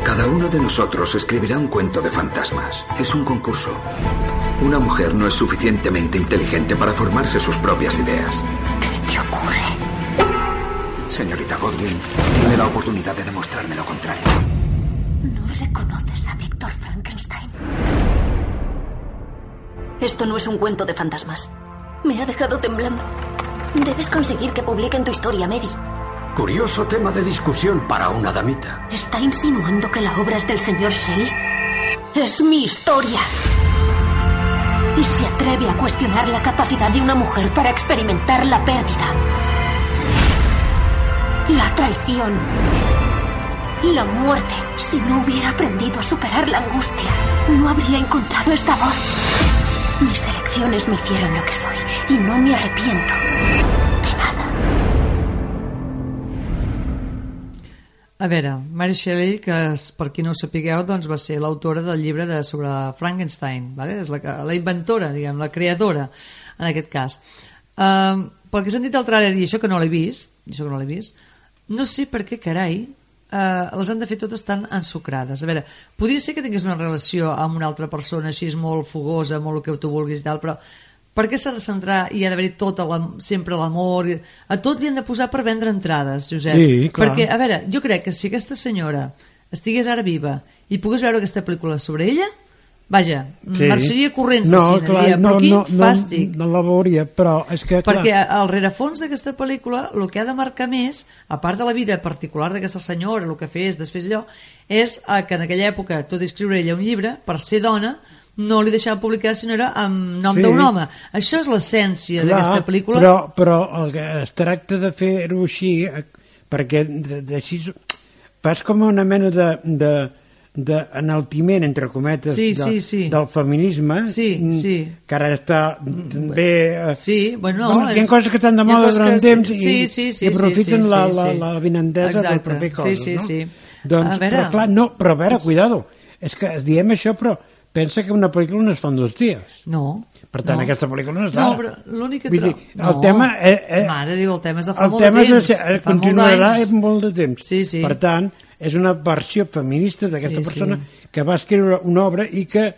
S18: Cada uno de nosotros escribirá un cuento de fantasmas. Es un concurso. Una mujer no es suficientemente inteligente para formarse sus propias ideas.
S16: ¿Qué te ocurre?
S18: Señorita Godwin, tiene la oportunidad de demostrarme lo contrario.
S16: ¿No reconoces a Víctor Frankenstein? Esto no es un cuento de fantasmas. Me ha dejado temblando. Debes conseguir que publiquen tu historia, Mary.
S17: Curioso tema de discusión para una damita.
S16: ¿Está insinuando que la obra es del señor Shelley? Es mi historia. Y se atreve a cuestionar la capacidad de una mujer para experimentar la pérdida. La traición. La muerte. Si no hubiera aprendido a superar la angustia, no habría encontrado esta voz. Mis elecciones me hicieron lo que soy y no me arrepiento.
S4: A veure, Mary Shelley, que és- per qui no ho sapigueu, doncs va ser l'autora del llibre de, sobre Frankenstein, vale? és la, la inventora, diguem, la creadora, en aquest cas. Um, pel que he sentit al tràiler, i això que no l'he vist, això que no l'he vist, no sé per què, carai, uh, les han de fer totes tan ensucrades. A veure, podria ser que tingués una relació amb una altra persona així és molt fogosa, molt el que tu vulguis i tal, però per què s'ha de centrar i ha d'haver-hi tot el, sempre l'amor? A tot li han de posar per vendre entrades, Josep.
S5: Sí, clar.
S4: Perquè, a veure, jo crec que si aquesta senyora estigués ara viva i pogués veure aquesta pel·lícula sobre ella, vaja,
S5: Sí.
S4: marxaria corrents
S5: no,
S4: cine,
S5: clar,
S4: diria,
S5: no,
S4: però aquí
S5: no, no,
S4: fàstic.
S5: No, la veuria, però és que, clar,
S4: Perquè al rerefons d'aquesta pel·lícula el que ha de marcar més, a part de la vida particular d'aquesta senyora, el que fes, després allò, és eh, que en aquella època, tot i escriure ella un llibre, per ser dona, no li deixaven publicar sinó era amb nom
S5: Sí.
S4: d'un home. Això és l'essència d'aquesta pel·lícula.
S5: Però, però el que es tracta de fer-ho així, eh, perquè de- de- així vas com una mena de, de, d'enaltiment, entre cometes,
S4: Sí,
S5: de,
S4: sí, sí.
S5: del feminisme,
S4: Sí,
S5: mm,
S4: sí.
S5: que ara està també... eh,
S4: Sí, bueno,
S5: bueno, hi ha
S4: és-
S5: coses que estan de moda durant
S4: que-
S5: temps i,
S4: sí, sí, sí,
S5: i aprofiten
S4: sí, sí,
S5: la,
S4: sí,
S5: la,
S4: sí.
S5: la vinentesa
S4: Exacte.
S5: per fer
S4: Sí,
S5: coses,
S4: sí,
S5: no?
S4: sí.
S5: Doncs,
S4: A veure,
S5: però clar, no, però a veure, cuidado, és que diem això, però pensa que una pel·lícula no es fa en dos dies.
S4: No.
S5: Per tant,
S4: no.
S5: aquesta pel·lícula no és
S4: No,
S5: d'ara.
S4: però l'únic que...
S5: Vull dir,
S4: no.
S5: el tema... Eh, eh,
S4: Mare, diu, el tema és de fa
S5: el
S4: molt
S5: tema
S4: de
S5: és
S4: temps.
S5: ser, eh,
S4: fa molt
S5: continuarà en molt de temps.
S4: Sí, sí.
S5: Per tant, és una versió feminista d'aquesta
S4: Sí, sí.
S5: persona que va escriure una obra i que...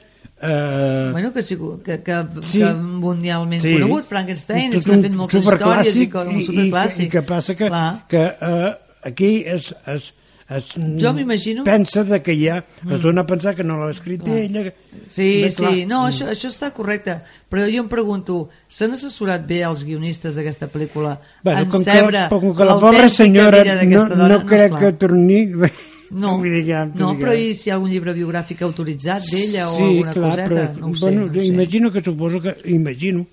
S5: Eh,
S4: Bueno, que, que, que,
S5: Sí.
S4: que mundialment
S5: Sí.
S4: conegut, Frankenstein, se n'han
S5: un
S4: fet moltes històries i, com un
S5: i, i, i que passa que,
S4: Clar.
S5: que eh, aquí es, es, es
S4: Jo m'imagino-
S5: pensa de que ja
S4: Mm.
S5: es dona a pensar que no l'ha escrit
S4: Clar.
S5: ella
S4: Sí,
S5: Bé,
S4: sí,
S5: clar.
S4: no,
S5: Mm.
S4: això, això està correcte, però jo em pregunto, s'han assessorat bé els guionistes d'aquesta pel·lícula
S5: Bueno,
S4: en
S5: com que, com que la pobra senyora no,
S4: dona?
S5: no crec
S4: esclar.
S5: que torni
S4: No,
S5: que-
S4: no però i si hi ha algun llibre biogràfic autoritzat d'ella o
S5: sí,
S4: alguna
S5: clar,
S4: coseta?
S5: però,
S4: no ho sé,
S5: bueno,
S4: no ho sé.
S5: imagino que suposo que imagino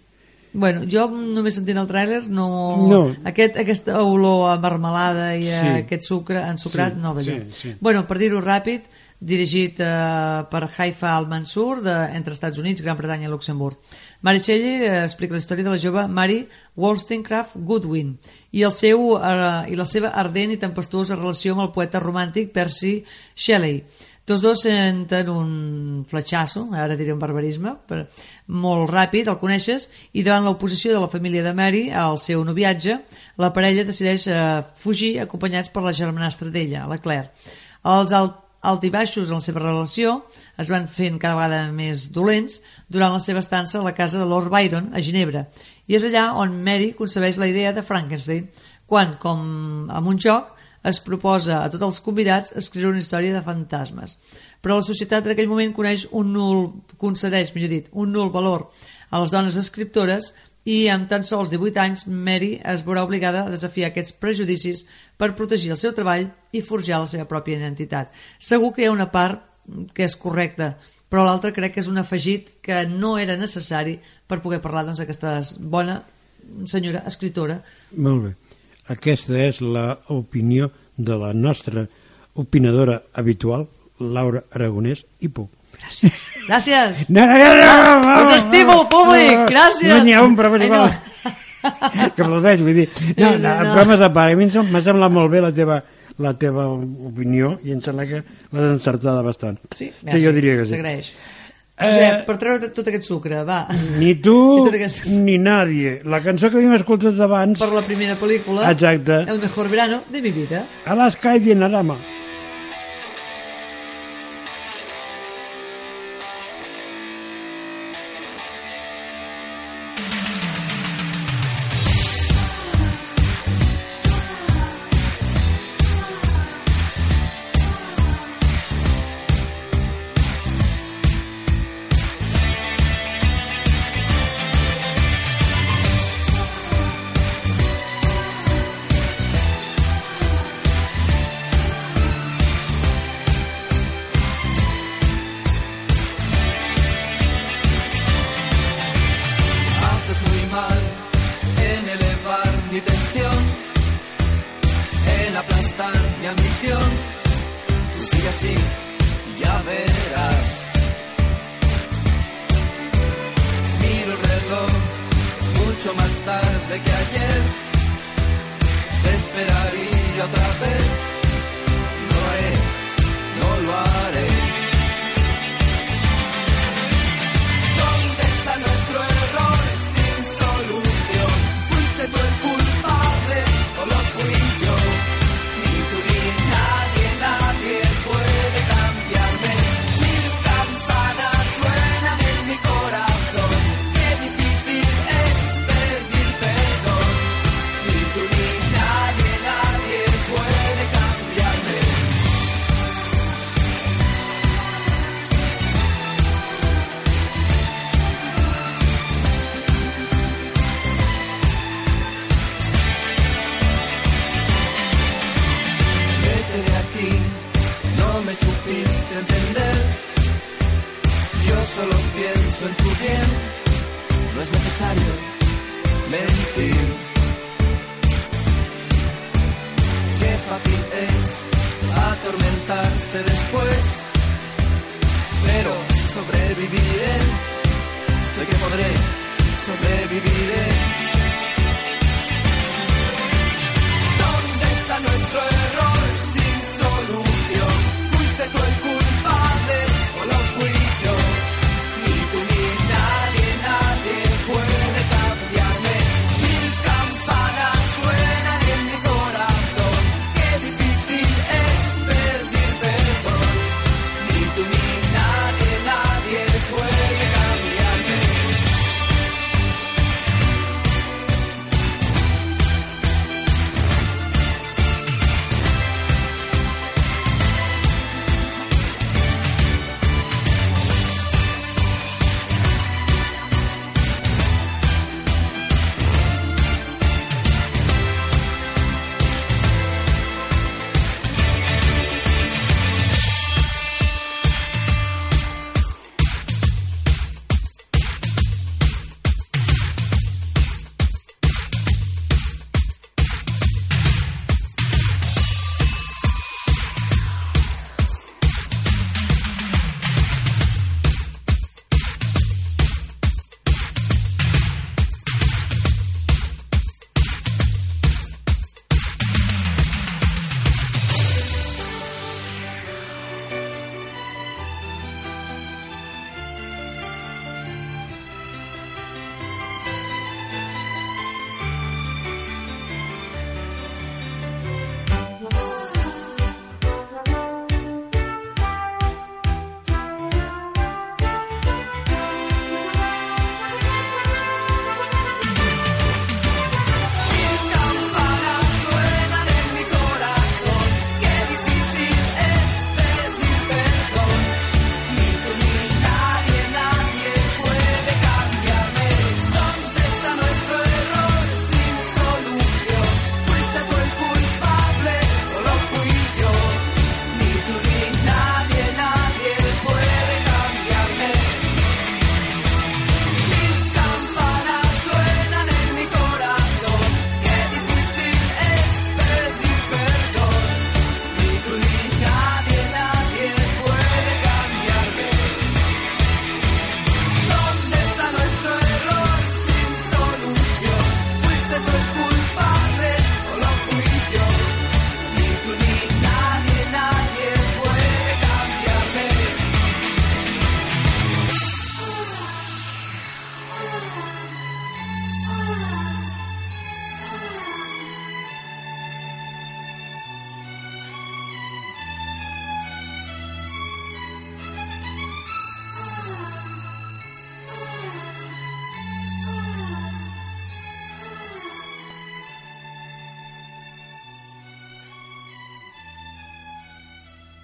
S4: Bueno, jo només sentint el tràiler no...
S5: No.
S4: Aquest, aquesta olor a marmelada i a
S5: Sí.
S4: aquest sucre ensucrat,
S5: Sí,
S4: no d'allò.
S5: sí, sí.
S4: Bueno, per dir-ho ràpid, dirigit eh, per Haifa Al-Mansur de, entre Estats Units, Gran Bretanya i Luxemburg. Mary Shelley eh, explica la història de la jove Mary Wollstonecraft Goodwin i, el seu, eh, i la seva ardent i tempestuosa relació amb el poeta romàntic Percy Shelley. Tots dos senten un fletxasso, ara diré un barbarisme, però molt ràpid, el coneixes, i davant l'oposició de la família de Mary al seu noviatge, la parella decideix eh, fugir acompanyats per la germanastra d'ella, la Claire. Els alt baixos en la seva relació es van fent cada vegada més dolents durant la seva estança a la casa de Lord Byron a Ginebra i és allà on Mary concebeix la idea de Frankenstein quan, com amb un joc, es proposa a tots els convidats escriure una història de fantasmes. Però la societat en aquell moment coneix un nul, concedeix, millor dit, un nul valor a les dones escriptores i amb tan sols 18 anys Mary es veurà obligada a desafiar aquests prejudicis per protegir el seu treball i forjar la seva pròpia identitat. Segur que hi ha una part que és correcta, però l'altra crec que és un afegit que no era necessari per poder parlar doncs, d'aquesta bona senyora escritora
S5: Molt bé. Aquesta és l'opinió de la nostra opinadora habitual, Laura Aragonès i Puc.
S4: Gràcies!
S5: No, no, no, no, no, no,
S4: Us estimo, públic! Gràcies!
S5: No n'hi ha un, però és
S4: Ai,
S5: igual.
S4: no.
S5: Que aplaudeix, vull dir. No, no,
S4: No.
S5: bromes a part, a mi em sem- m'ha semblat molt bé la teva, la teva opinió i em sembla que l'has encertada bastant.
S4: Sí,
S5: sí jo diria que sí.
S4: S'agraeix.
S5: Eh,
S4: Josep, per treure tot aquest sucre, va.
S5: Ni tu
S4: aquest-
S5: ni nadie. La cançó que havíem escoltat abans,
S4: Per la primera pel·lícula,
S5: Exacte.
S4: El mejor verano de mi vida.
S5: Alaska i Dinarama.
S19: Después, pero sobreviviré, sé que podré, sobreviviré.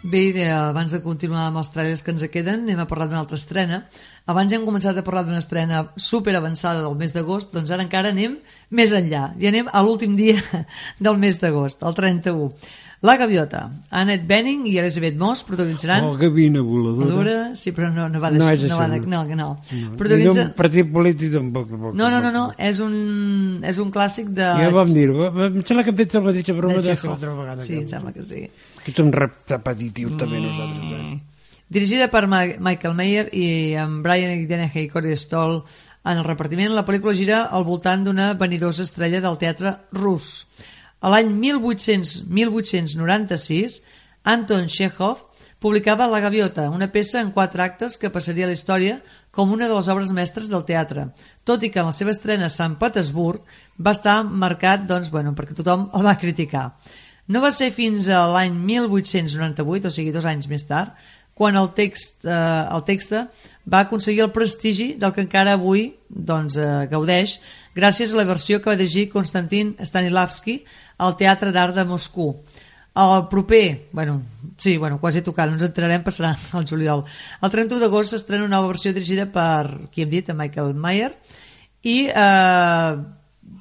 S4: Bé, eh, abans de continuar amb els trailers que ens queden, anem a parlar d'una altra estrena. Abans hem començat a parlar d'una estrena super avançada del mes d'agost, doncs ara encara anem més enllà. I anem a l'últim dia del mes d'agost, el 31. La Gaviota. Annette Bening i Elizabeth Moss protagonitzaran...
S5: Oh, gavina voladora.
S4: Voladora, sí, però no, no va de...
S5: No és
S4: no, va de no,
S5: no.
S4: no.
S5: No.
S4: Protagonitza...
S5: Ni d'un partit polític tampoc. tampoc
S4: No, no, no, no, és un, és un clàssic de...
S5: Ja vam dir-ho. Em sembla que hem fet la mateixa broma
S4: de Chekhov.
S5: l'altra vegada.
S4: Sí, em sembla que sí.
S5: Que un repetitiu també nosaltres. Eh?
S4: Dirigida per Ma Michael Mayer i amb Brian Dennehy i Corey Stoll en el repartiment, la pel·lícula gira al voltant d'una venidosa estrella del teatre rus. A l'any 1800 1896, Anton Chekhov publicava La Gaviota, una peça en quatre actes que passaria a la història com una de les obres mestres del teatre, tot i que en la seva estrena a Sant Petersburg va estar marcat doncs, bueno, perquè tothom el va criticar. No va ser fins a l'any 1898, o sigui dos anys més tard, quan el text, eh, el text va aconseguir el prestigi del que encara avui doncs, eh, gaudeix gràcies a la versió que va dirigir Konstantin Stanislavski al Teatre d'Art de Moscou. El proper, bueno, sí, bueno, quasi tocat, no ens entrarem, passarà al juliol. El 31 d'agost s'estrena una nova versió dirigida per, qui hem dit, Michael Mayer, i eh,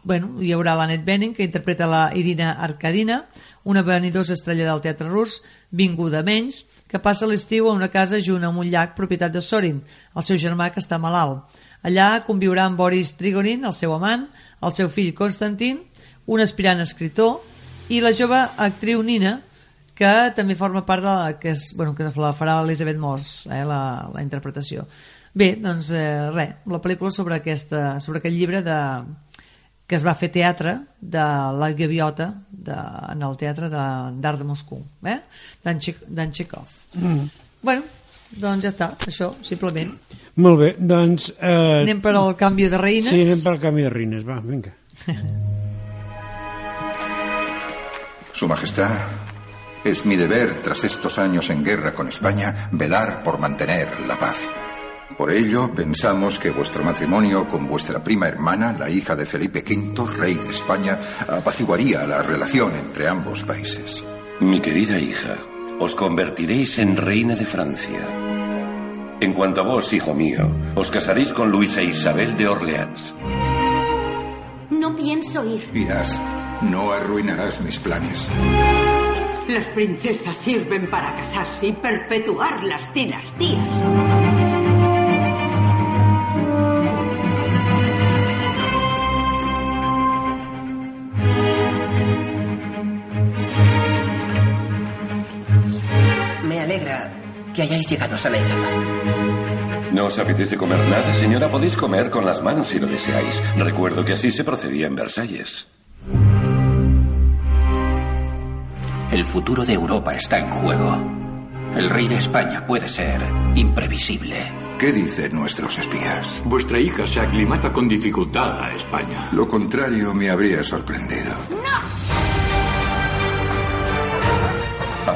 S4: bueno, hi haurà l'Annette Bening, que interpreta la Irina Arcadina, una venidosa estrella del teatre rus, vinguda menys, que passa l'estiu a una casa junt amb un llac propietat de Sorin, el seu germà que està malalt. Allà conviurà amb Boris Trigonin, el seu amant, el seu fill Konstantin, un aspirant escritor, i la jove actriu Nina, que també forma part de la que, és, bueno, que la farà Elizabeth Moss, eh, la, la interpretació. Bé, doncs eh, res, la pel·lícula sobre, aquesta, sobre aquest llibre de, que es va fer teatre de la Gaviota de, en el teatre d'art de, de Moscou, eh? d'en Chekhov.
S5: Mm.
S4: Bueno, doncs ja està, això, simplement.
S5: Molt bé, doncs... Eh,
S4: Anem per al canvi de reines.
S5: Sí, anem per al canvi de reines, va, vinga.
S20: Su Majestad, es mi deber, tras estos años en guerra con España, velar por mantener la paz. Por ello, pensamos que vuestro matrimonio con vuestra prima hermana, la hija de Felipe V, rey de España, apaciguaría la relación entre ambos países.
S21: Mi querida hija, os convertiréis en reina de Francia. En cuanto a vos, hijo mío, os casaréis con Luisa Isabel de Orleans.
S16: No pienso ir.
S20: Irás, no arruinarás mis planes.
S22: Las princesas sirven para casarse y perpetuar las dinastías.
S23: Que hayáis llegado sana y salva.
S21: ¿No os apetece comer nada, señora? Podéis comer con las manos si lo deseáis. Recuerdo que así se procedía en Versalles.
S24: El futuro de Europa está en juego. El rey de España puede ser imprevisible.
S20: ¿Qué dicen nuestros espías?
S25: Vuestra hija se aclimata con dificultad a España.
S20: Lo contrario me habría sorprendido.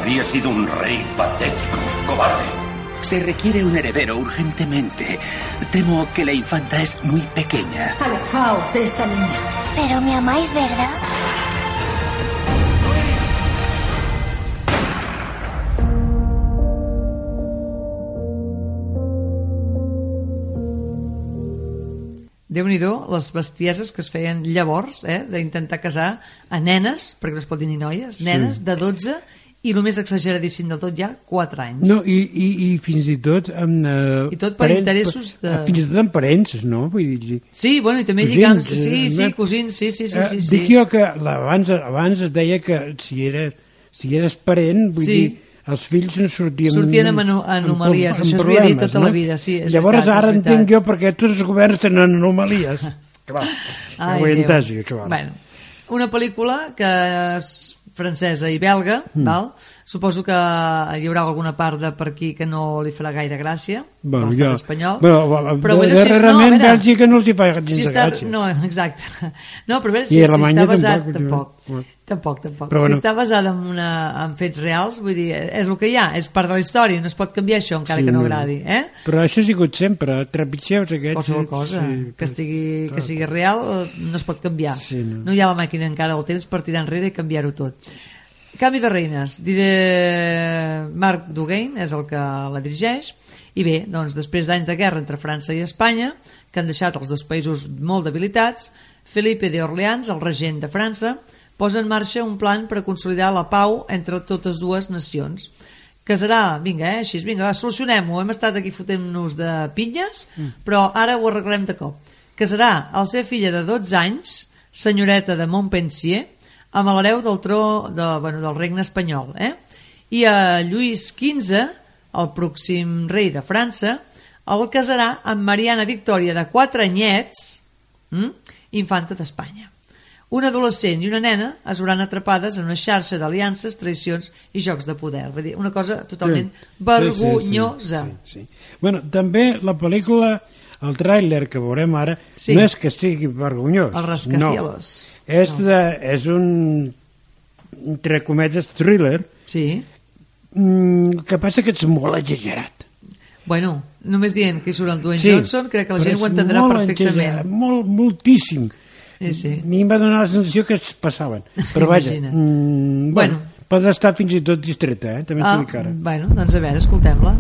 S21: Habría sido un rey patético, cobarde.
S23: Se requiere un heredero urgentemente. Temo que la infanta es muy pequeña.
S16: Alejaos de esta niña. Pero me amáis, ¿verdad?
S4: déu nhi les bestieses que es feien llavors, eh, d'intentar casar a nenes, perquè no es pot dir ni noies, nenes
S5: Sí.
S4: de 12 i el més exageradíssim de tot ja, 4 anys.
S5: No, i, i, i fins i tot amb... Eh,
S4: I tot per interessos de-
S5: eh, Fins i tot amb parents, no? Vull dir,
S4: Sí, bueno, i també
S5: Cosins,
S4: lligams, que sí,
S5: eh,
S4: sí,
S5: eh,
S4: cosins, sí, sí, sí,
S5: eh,
S4: sí, sí.
S5: Dic jo que abans, abans es deia que si, era, si eres parent, vull
S4: Sí.
S5: dir, els fills no sortien...
S4: Sortien amb ano- anomalies, això s'havia dit tota la vida, sí, és
S5: Llavors
S4: veritat,
S5: ara
S4: és veritat.
S5: entenc jo perquè tots els governs tenen anomalies. Clar,
S4: Ai,
S5: ho he entès, jo, això ara.
S4: Bueno, una pel·lícula que francesa i belga,
S5: Mm.
S4: val? suposo que hi haurà alguna part de per aquí que no li farà gaire gràcia
S5: Bueno,
S4: de l'estat
S5: jo-
S4: espanyol
S5: bueno, va-
S4: però bueno, si és-
S5: darrerament
S4: no,
S5: Bèlgica no els hi fa gens
S4: si
S5: de gràcia.
S4: no, exacte no, però a veure si, si està basat
S5: tampoc,
S4: tampoc. Tampoc, tampoc.
S5: Però
S4: si
S5: bueno.
S4: està basat en, una, en fets reals vull dir, és el que hi ha, és part de la història no es pot canviar això encara
S5: Sí,
S4: que no agradi eh?
S5: Però això ha sigut sempre, trepitgeus aquests...
S4: qualsevol cosa
S5: sí,
S4: que, estigui, que sigui real no es pot canviar
S5: Sí, no.
S4: no hi ha la màquina encara del temps per tirar enrere i canviar-ho tot canvi de reines diré Marc Duguain és el que la dirigeix i bé, doncs després d'anys de guerra entre França i Espanya que han deixat els dos països molt debilitats Felipe de Orleans, el regent de França posa en marxa un plan per a consolidar la pau entre totes dues nacions casarà, vinga, eh, així, vinga, va, solucionem-ho, hem estat aquí fotent-nos de pinyes, però ara ho arreglem de cop. Casarà el seva filla de 12 anys, senyoreta de Montpensier, amb l'hereu del tro de, bueno, del regne espanyol, eh? I a Lluís XV, el pròxim rei de França, el casarà amb Mariana Victòria de 4 anyets, hm? infanta d'Espanya. Un adolescent i una nena es veuran atrapades en una xarxa d'aliances, traïcions i jocs de poder. Vull dir, una cosa totalment
S5: Sí.
S4: vergonyosa.
S5: Sí, sí, sí, sí. Bueno, també la pel·lícula, el tràiler que veurem ara,
S4: Sí.
S5: no és que sigui vergonyós.
S4: El
S5: no.
S4: rascacielos.
S5: És,
S4: No.
S5: de, és un, entre cometes, thriller,
S4: Sí.
S5: mm, que passa que ets molt exagerat.
S4: Bueno, només dient que hi surt el Dwayne
S5: Sí,
S4: Johnson, crec que la gent ho entendrà
S5: molt
S4: perfectament.
S5: Molt, moltíssim.
S4: Sí, sí.
S5: A mi em va donar la sensació que es passaven. Però vaja, mm, bueno,
S4: Bueno.
S5: pot estar fins i tot distreta, eh? també
S4: Ah,
S5: dic ara.
S4: bueno, doncs a veure, escoltem-la.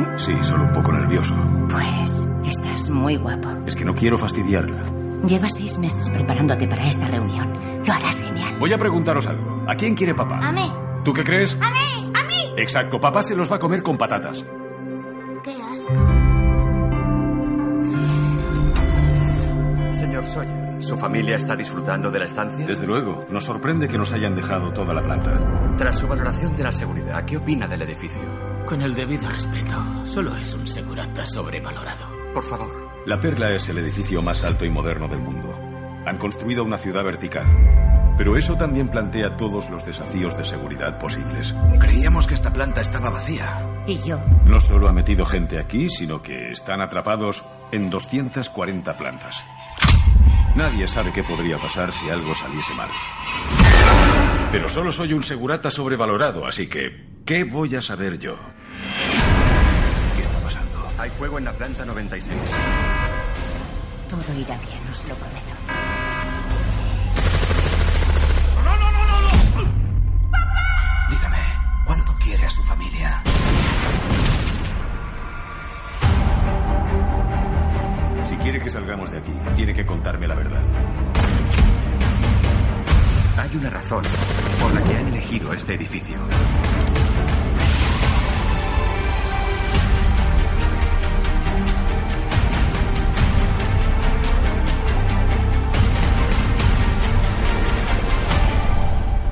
S16: Bien?
S26: Sí, solo un poco nervioso.
S16: Pues estás muy guapo.
S26: Es que no quiero fastidiarla.
S16: Llevas seis meses preparándote para esta reunión. Lo harás genial.
S26: Voy a preguntaros algo. ¿A quién quiere papá?
S16: A mí.
S26: ¿Tú qué crees?
S16: A mí. A mí.
S26: Exacto, papá se los va a comer con patatas.
S16: Qué asco.
S27: Señor Sawyer, ¿su familia está disfrutando de la estancia?
S26: Desde luego, nos sorprende que nos hayan dejado toda la planta.
S27: Tras su valoración de la seguridad, ¿qué opina del edificio?
S28: Con el debido respeto, solo es un segurata sobrevalorado.
S27: Por favor.
S26: La Perla es el edificio más alto y moderno del mundo. Han construido una ciudad vertical. Pero eso también plantea todos los desafíos de seguridad posibles.
S27: Creíamos que esta planta estaba vacía.
S16: Y yo.
S26: No solo ha metido gente aquí, sino que están atrapados en 240 plantas. Nadie sabe qué podría pasar si algo saliese mal. Pero solo soy un segurata sobrevalorado, así que, ¿qué voy a saber yo? ¿Qué está pasando?
S27: Hay fuego en la planta 96.
S16: Todo irá bien, os lo prometo.
S27: Dígame, ¿cuánto quiere a su familia?
S26: Si quiere que salgamos de aquí, tiene que contarme la verdad.
S27: Hay una razón por la que han elegido este edificio.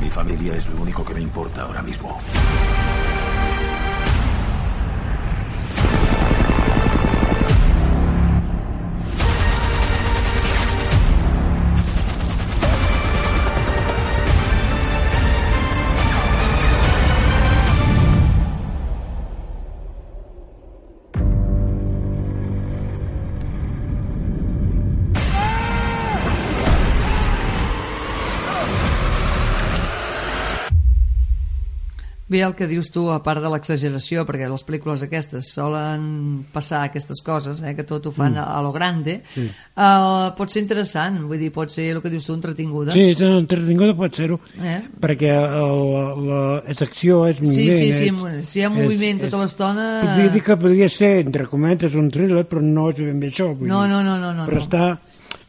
S26: Mi familia es lo único que me importa ahora mismo.
S4: Bé, el que dius tu, a part de l'exageració, perquè les pel·lícules aquestes solen passar aquestes coses, eh, que tot ho fan
S5: Mm.
S4: a, lo grande,
S5: Sí.
S4: uh, pot ser interessant, vull dir, pot ser el que dius tu, entretinguda.
S5: Sí, entretinguda pot ser-ho,
S4: Eh?
S5: perquè el, la, és acció, és
S4: Sí,
S5: moviment...
S4: sí, sí,
S5: és,
S4: mo- si hi ha moviment tota l'estona-
S5: Podria dir que podria ser, entre cometes, un thriller, però no és ben bé això. Vull
S4: No,
S5: dir.
S4: no, no, no, no,
S5: Però
S4: no.
S5: està...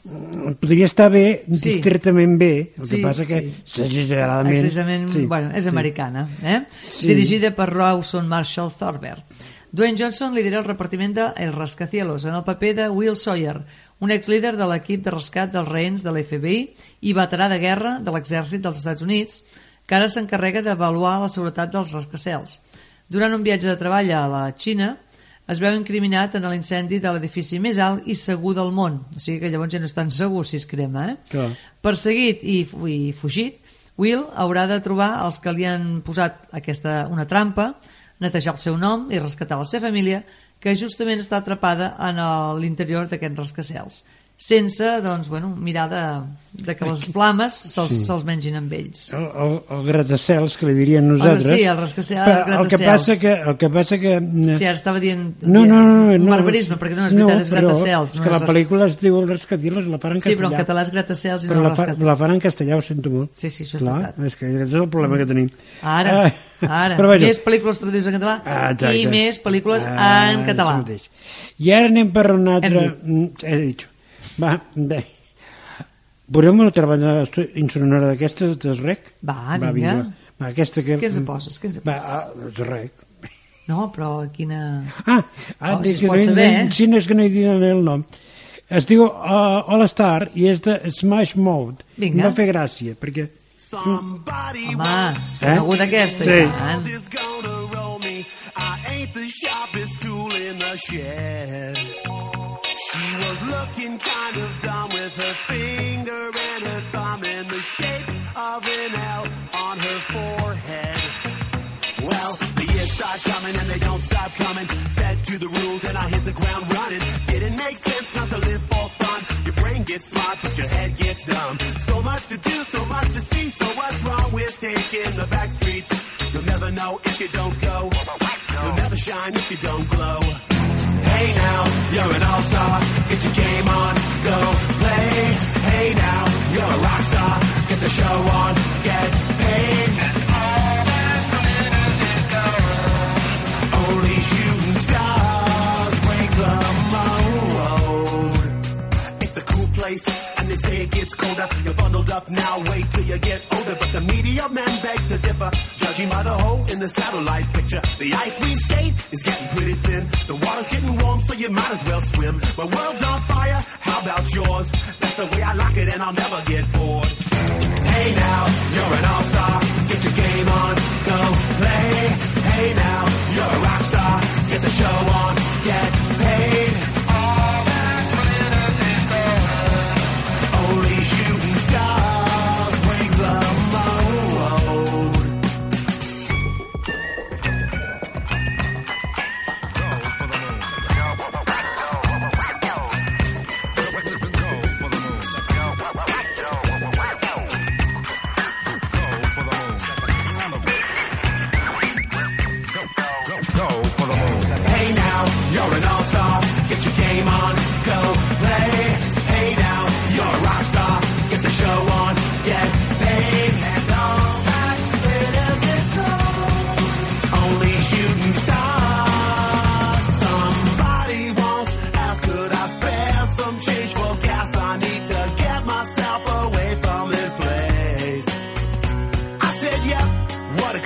S5: Podria estar bé,
S4: Sí.
S5: discretament bé, el
S4: Sí,
S5: que passa que
S4: sí.
S5: exageradament...
S4: Exagerament,
S5: sí,
S4: bueno, és
S5: sí.
S4: americana. Eh?
S5: Sí.
S4: Dirigida per Rawson Marshall Thorberg. Dwayne Johnson lidera el repartiment de El Rascacielos en el paper de Will Sawyer, un ex-líder de l'equip de rescat dels rehens de l'FBI i veterà de guerra de l'exèrcit dels Estats Units, que ara s'encarrega d'avaluar la seguretat dels rascacels. Durant un viatge de treball a la Xina, es veu incriminat en l'incendi de l'edifici més alt i segur del món. O sigui que llavors ja no és tan segur si es crema, eh?
S5: Clar.
S4: Perseguit i, i fugit, Will haurà de trobar els que li han posat aquesta, una trampa, netejar el seu nom i rescatar la seva família, que justament està atrapada en l'interior d'aquests rascacels sense doncs, bueno, mirar de, de que les flames se'ls
S5: Sí.
S4: se mengin amb ells.
S5: El, el, el gratacels, que li dirien nosaltres.
S4: sí, el rascacel-
S5: Però el que
S4: gratacels.
S5: passa que... El que, passa que
S4: Sí, ara estava dient
S5: no, no, no,
S4: un
S5: no,
S4: barbarisme, perquè no és veritat, és
S5: però
S4: gratacels.
S5: És
S4: no
S5: que la
S4: és ras-
S5: pel·lícula es diu El rascacielos, la fan en
S4: Sí, però en
S5: castellà.
S4: català és gratacels i
S5: però
S4: no
S5: la, fa, la fan en castellà, ho sento molt.
S4: Sí, sí, això és
S5: Clar,
S4: veritat.
S5: és que aquest és el problema que tenim.
S4: Ara,
S5: Ah,
S4: ara.
S5: però bueno.
S4: Més pel·lícules traduïdes en català
S5: Ah, exacte.
S4: i més pel·lícules
S5: Ah,
S4: en català.
S5: I ara anem per una
S4: Hem
S5: altra...
S4: dit.
S5: Mm, He dit. Va, bé. Veurem una altra banda insonora d'aquestes, del rec?
S4: Va, vinga.
S5: Va, aquesta que...
S4: Què ens en poses? Què ens en
S5: Va,
S4: poses?
S5: ah, és rec.
S4: No, però quina...
S5: Ah, ah
S4: Oh,
S5: de
S4: si es
S5: que
S4: pot
S5: no,
S4: saber, eh?
S5: sí, no és que no hi diuen el nom. Es diu uh, All Star i és de Smash Mode.
S4: Vinga.
S5: Em va fer gràcia, perquè...
S4: Home, coneguda aquesta.
S5: Sí.
S6: me. I ain't the sharpest tool in the shed. She was looking kind of dumb with her finger and her thumb in the shape of an L on her forehead. Well, the years start coming and they don't stop coming. Fed to the rules and I hit the ground running. Didn't make sense not to live for fun. Your brain gets smart, but your head gets dumb. So much to do, so much to see. So what's wrong with taking the back streets? You'll never know if you don't go. You'll never shine if you don't glow. Hey now, you're an all-star. Get your game on, go play. Hey now, you're a rock star. Get the show on, get paid. And all that glitters is gold. Only shooting stars break the mold. It's a cool place, and they say it gets colder. You're bundled up now, wait till you get older. But the media men beg to differ, judging by the hole in the satellite picture. The ice we skate is getting pretty thin you might as well swim. My world's on fire, how about yours? That's the way I like it, and I'll never get bored. Hey now, you're an all-star. Get your game on, go play. Hey now, you're a rock star. Get the show on,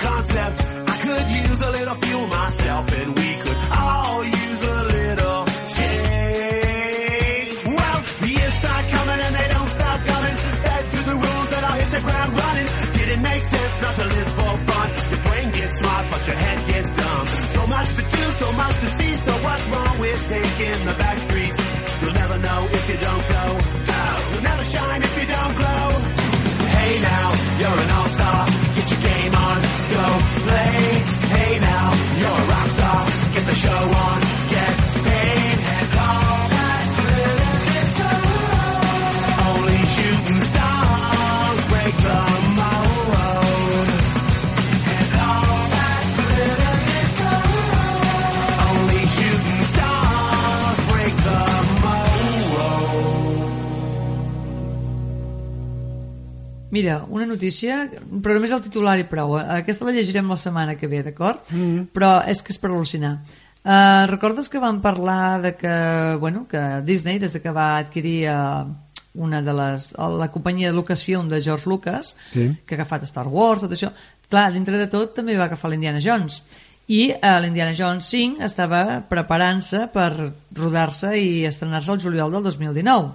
S6: concept. I could use a little fuel myself,
S4: Mira, una notícia, però només el titular i prou. Aquesta la llegirem la setmana que ve, d'acord?
S5: Mm.
S4: Però és que és per al·lucinar. Uh, recordes que vam parlar de que, bueno, que Disney, des de que va adquirir uh, una de les, la companyia de Lucasfilm de George Lucas,
S5: Sí.
S4: que ha agafat Star Wars, tot això, clar, dintre de tot també va agafar l'Indiana Jones. I uh, l'Indiana Jones 5 estava preparant-se per rodar-se i estrenar-se el juliol del 2019.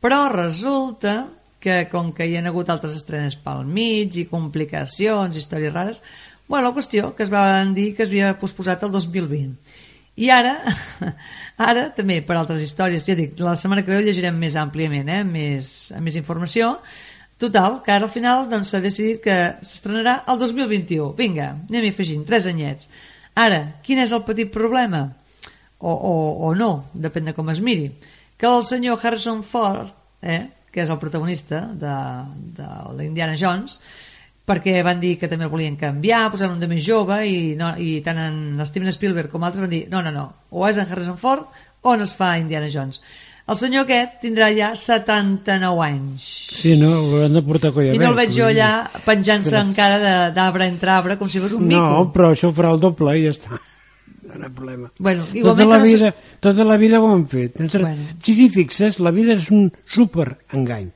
S4: Però resulta que com que hi ha hagut altres estrenes pel mig i complicacions, històries rares, bueno, la qüestió que es van dir que es havia posposat el 2020. I ara, ara també per altres històries, ja dic, la setmana que ve ho llegirem més àmpliament, eh? més, amb més informació. Total, que ara al final doncs, s'ha decidit que s'estrenarà el 2021. Vinga, anem afegint, tres anyets. Ara, quin és el petit problema? O, o, o no, depèn de com es miri. Que el senyor Harrison Ford, eh, que és el protagonista de, de l'Indiana Jones, perquè van dir que també el volien canviar, posar un de més jove i, no, i tant en Steven Spielberg com altres van dir no, no, no, o és en Harrison Ford o no es fa Indiana Jones. El senyor aquest tindrà ja 79 anys.
S5: Sí, no, l'han de portar colla
S4: I no el veig jo allà penjant-se encara d'arbre entre arbre com si fos un mico.
S5: No, però això ho farà el doble i ja està. No hi ha problema.
S4: Bueno,
S5: tota, la
S4: que no
S5: vida, tota la vida ho han fet.
S4: Bueno.
S5: Si t'hi fixes, la vida és un super engany.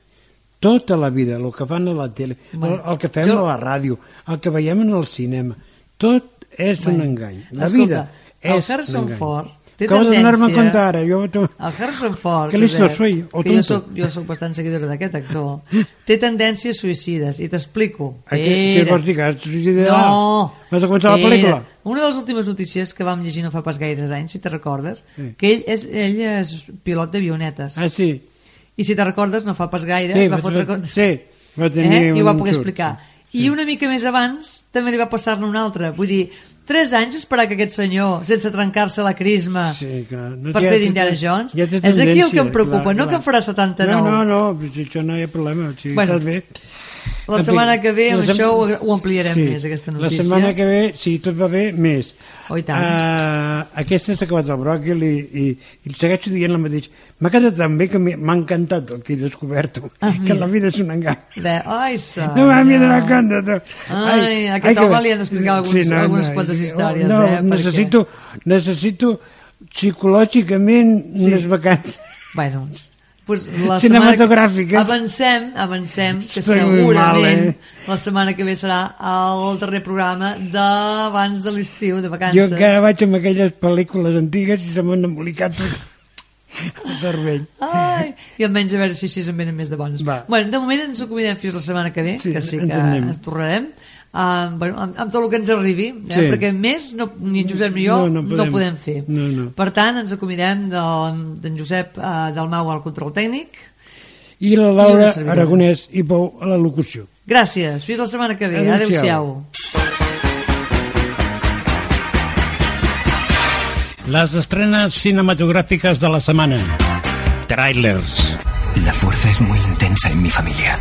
S5: Tota la vida, el que fan a la tele,
S4: Bueno,
S5: el, el que fem
S4: jo-
S5: a la ràdio, el que veiem en el cinema, tot és
S4: Bueno,
S5: un engany. La
S4: escolta,
S5: vida és un engany.
S4: Ford té
S5: Acabo de donar-me compte ara. Jo...
S4: El Harrison Ford,
S5: Que listo
S4: Josep,
S5: soy, o
S4: que jo soc, jo soc bastant seguidora d'aquest actor, té tendències suïcides, i t'explico.
S5: Què, vols dir? Que has suïcidat?
S4: No.
S5: Vas a començar la
S4: Era
S5: pel·lícula?
S4: Una de les últimes notícies que vam llegir no fa pas gaires anys, si te recordes,
S5: Sí.
S4: que ell és, ell és pilot d'avionetes.
S5: Ah, sí.
S4: I si te recordes, no fa pas gaire,
S5: Sí,
S4: es va fotre...
S5: va- sí, va tenir
S4: eh? I ho va poder explicar. I una mica més abans també li va passar-ne un altre. Vull dir, tres anys esperar que aquest senyor, sense trencar-se la crisma,
S5: Sí, clar. No,
S4: per
S5: ja
S4: fer d'Indiana Jones,
S5: ja
S4: és aquí el que em preocupa,
S5: clar,
S4: no
S5: clar.
S4: que en farà 79.
S5: No, no, no, això no hi ha problema. Si
S4: Bueno,
S5: estàs bé.
S4: La
S5: En
S4: setmana que ve amb
S5: la sem-
S4: això ho, ho ampliarem més, aquesta notícia.
S5: La setmana que ve, si tot va bé, més.
S4: Oh, i tant.
S5: Uh, aquesta s'ha acabat el bròquil i, i, i segueixo dient el mateix. M'ha quedat tan bé que m'ha encantat el que he descobert,
S4: Ah,
S5: que
S4: mira.
S5: la vida és un engany.
S4: Bé, ai, senyor.
S5: No m'havia donat compte. tu.
S4: Ai, a aquest
S5: que-
S4: home li han d'explicar alguns- algunes quantes històries,
S5: no,
S4: eh, perquè-
S5: Necessito, necessito psicològicament
S4: Sí.
S5: unes vacances.
S4: Bueno, pues la setmana que-
S5: Cinematogràfiques.
S4: Avancem, avancem, que
S5: Estic muy
S4: segurament
S5: mal, eh?
S4: la setmana que ve serà el darrer programa d'abans de l'estiu, de vacances.
S5: Jo encara vaig amb aquelles pel·lícules antigues i se m'han embolicat tot el cervell.
S4: Ai, i almenys a veure si així en venen més de bones.
S5: Va.
S4: Bueno, de moment ens acomidem fins la setmana que ve,
S5: Sí,
S4: que sí que ens tornarem. Uh, bueno, amb, amb tot el que ens arribi, eh?
S5: Sí.
S4: perquè més no, ni en Josep ni jo
S5: No, no
S4: no,
S5: podem.
S4: podem fer.
S5: No, no.
S4: Per tant, ens acomidem d'en Josep uh, Dalmau al control tècnic.
S5: I la
S4: I
S5: Laura
S4: servidora.
S5: Aragonès i Pou a la locució.
S4: Gràcies, fins la setmana que ve.
S5: Adéu-siau.
S4: Adéu-siau.
S5: Les estrenes cinematográficas de la semana. Trailers.
S27: La fuerza es muy intensa en mi familia.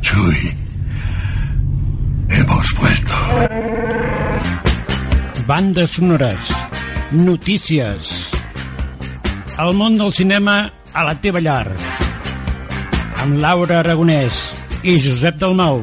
S29: Chuy, hemos vuelto.
S5: Bandes sonores. Notícies. El món del cinema a la teva llar. Amb Laura Aragonès i Josep Dalmau.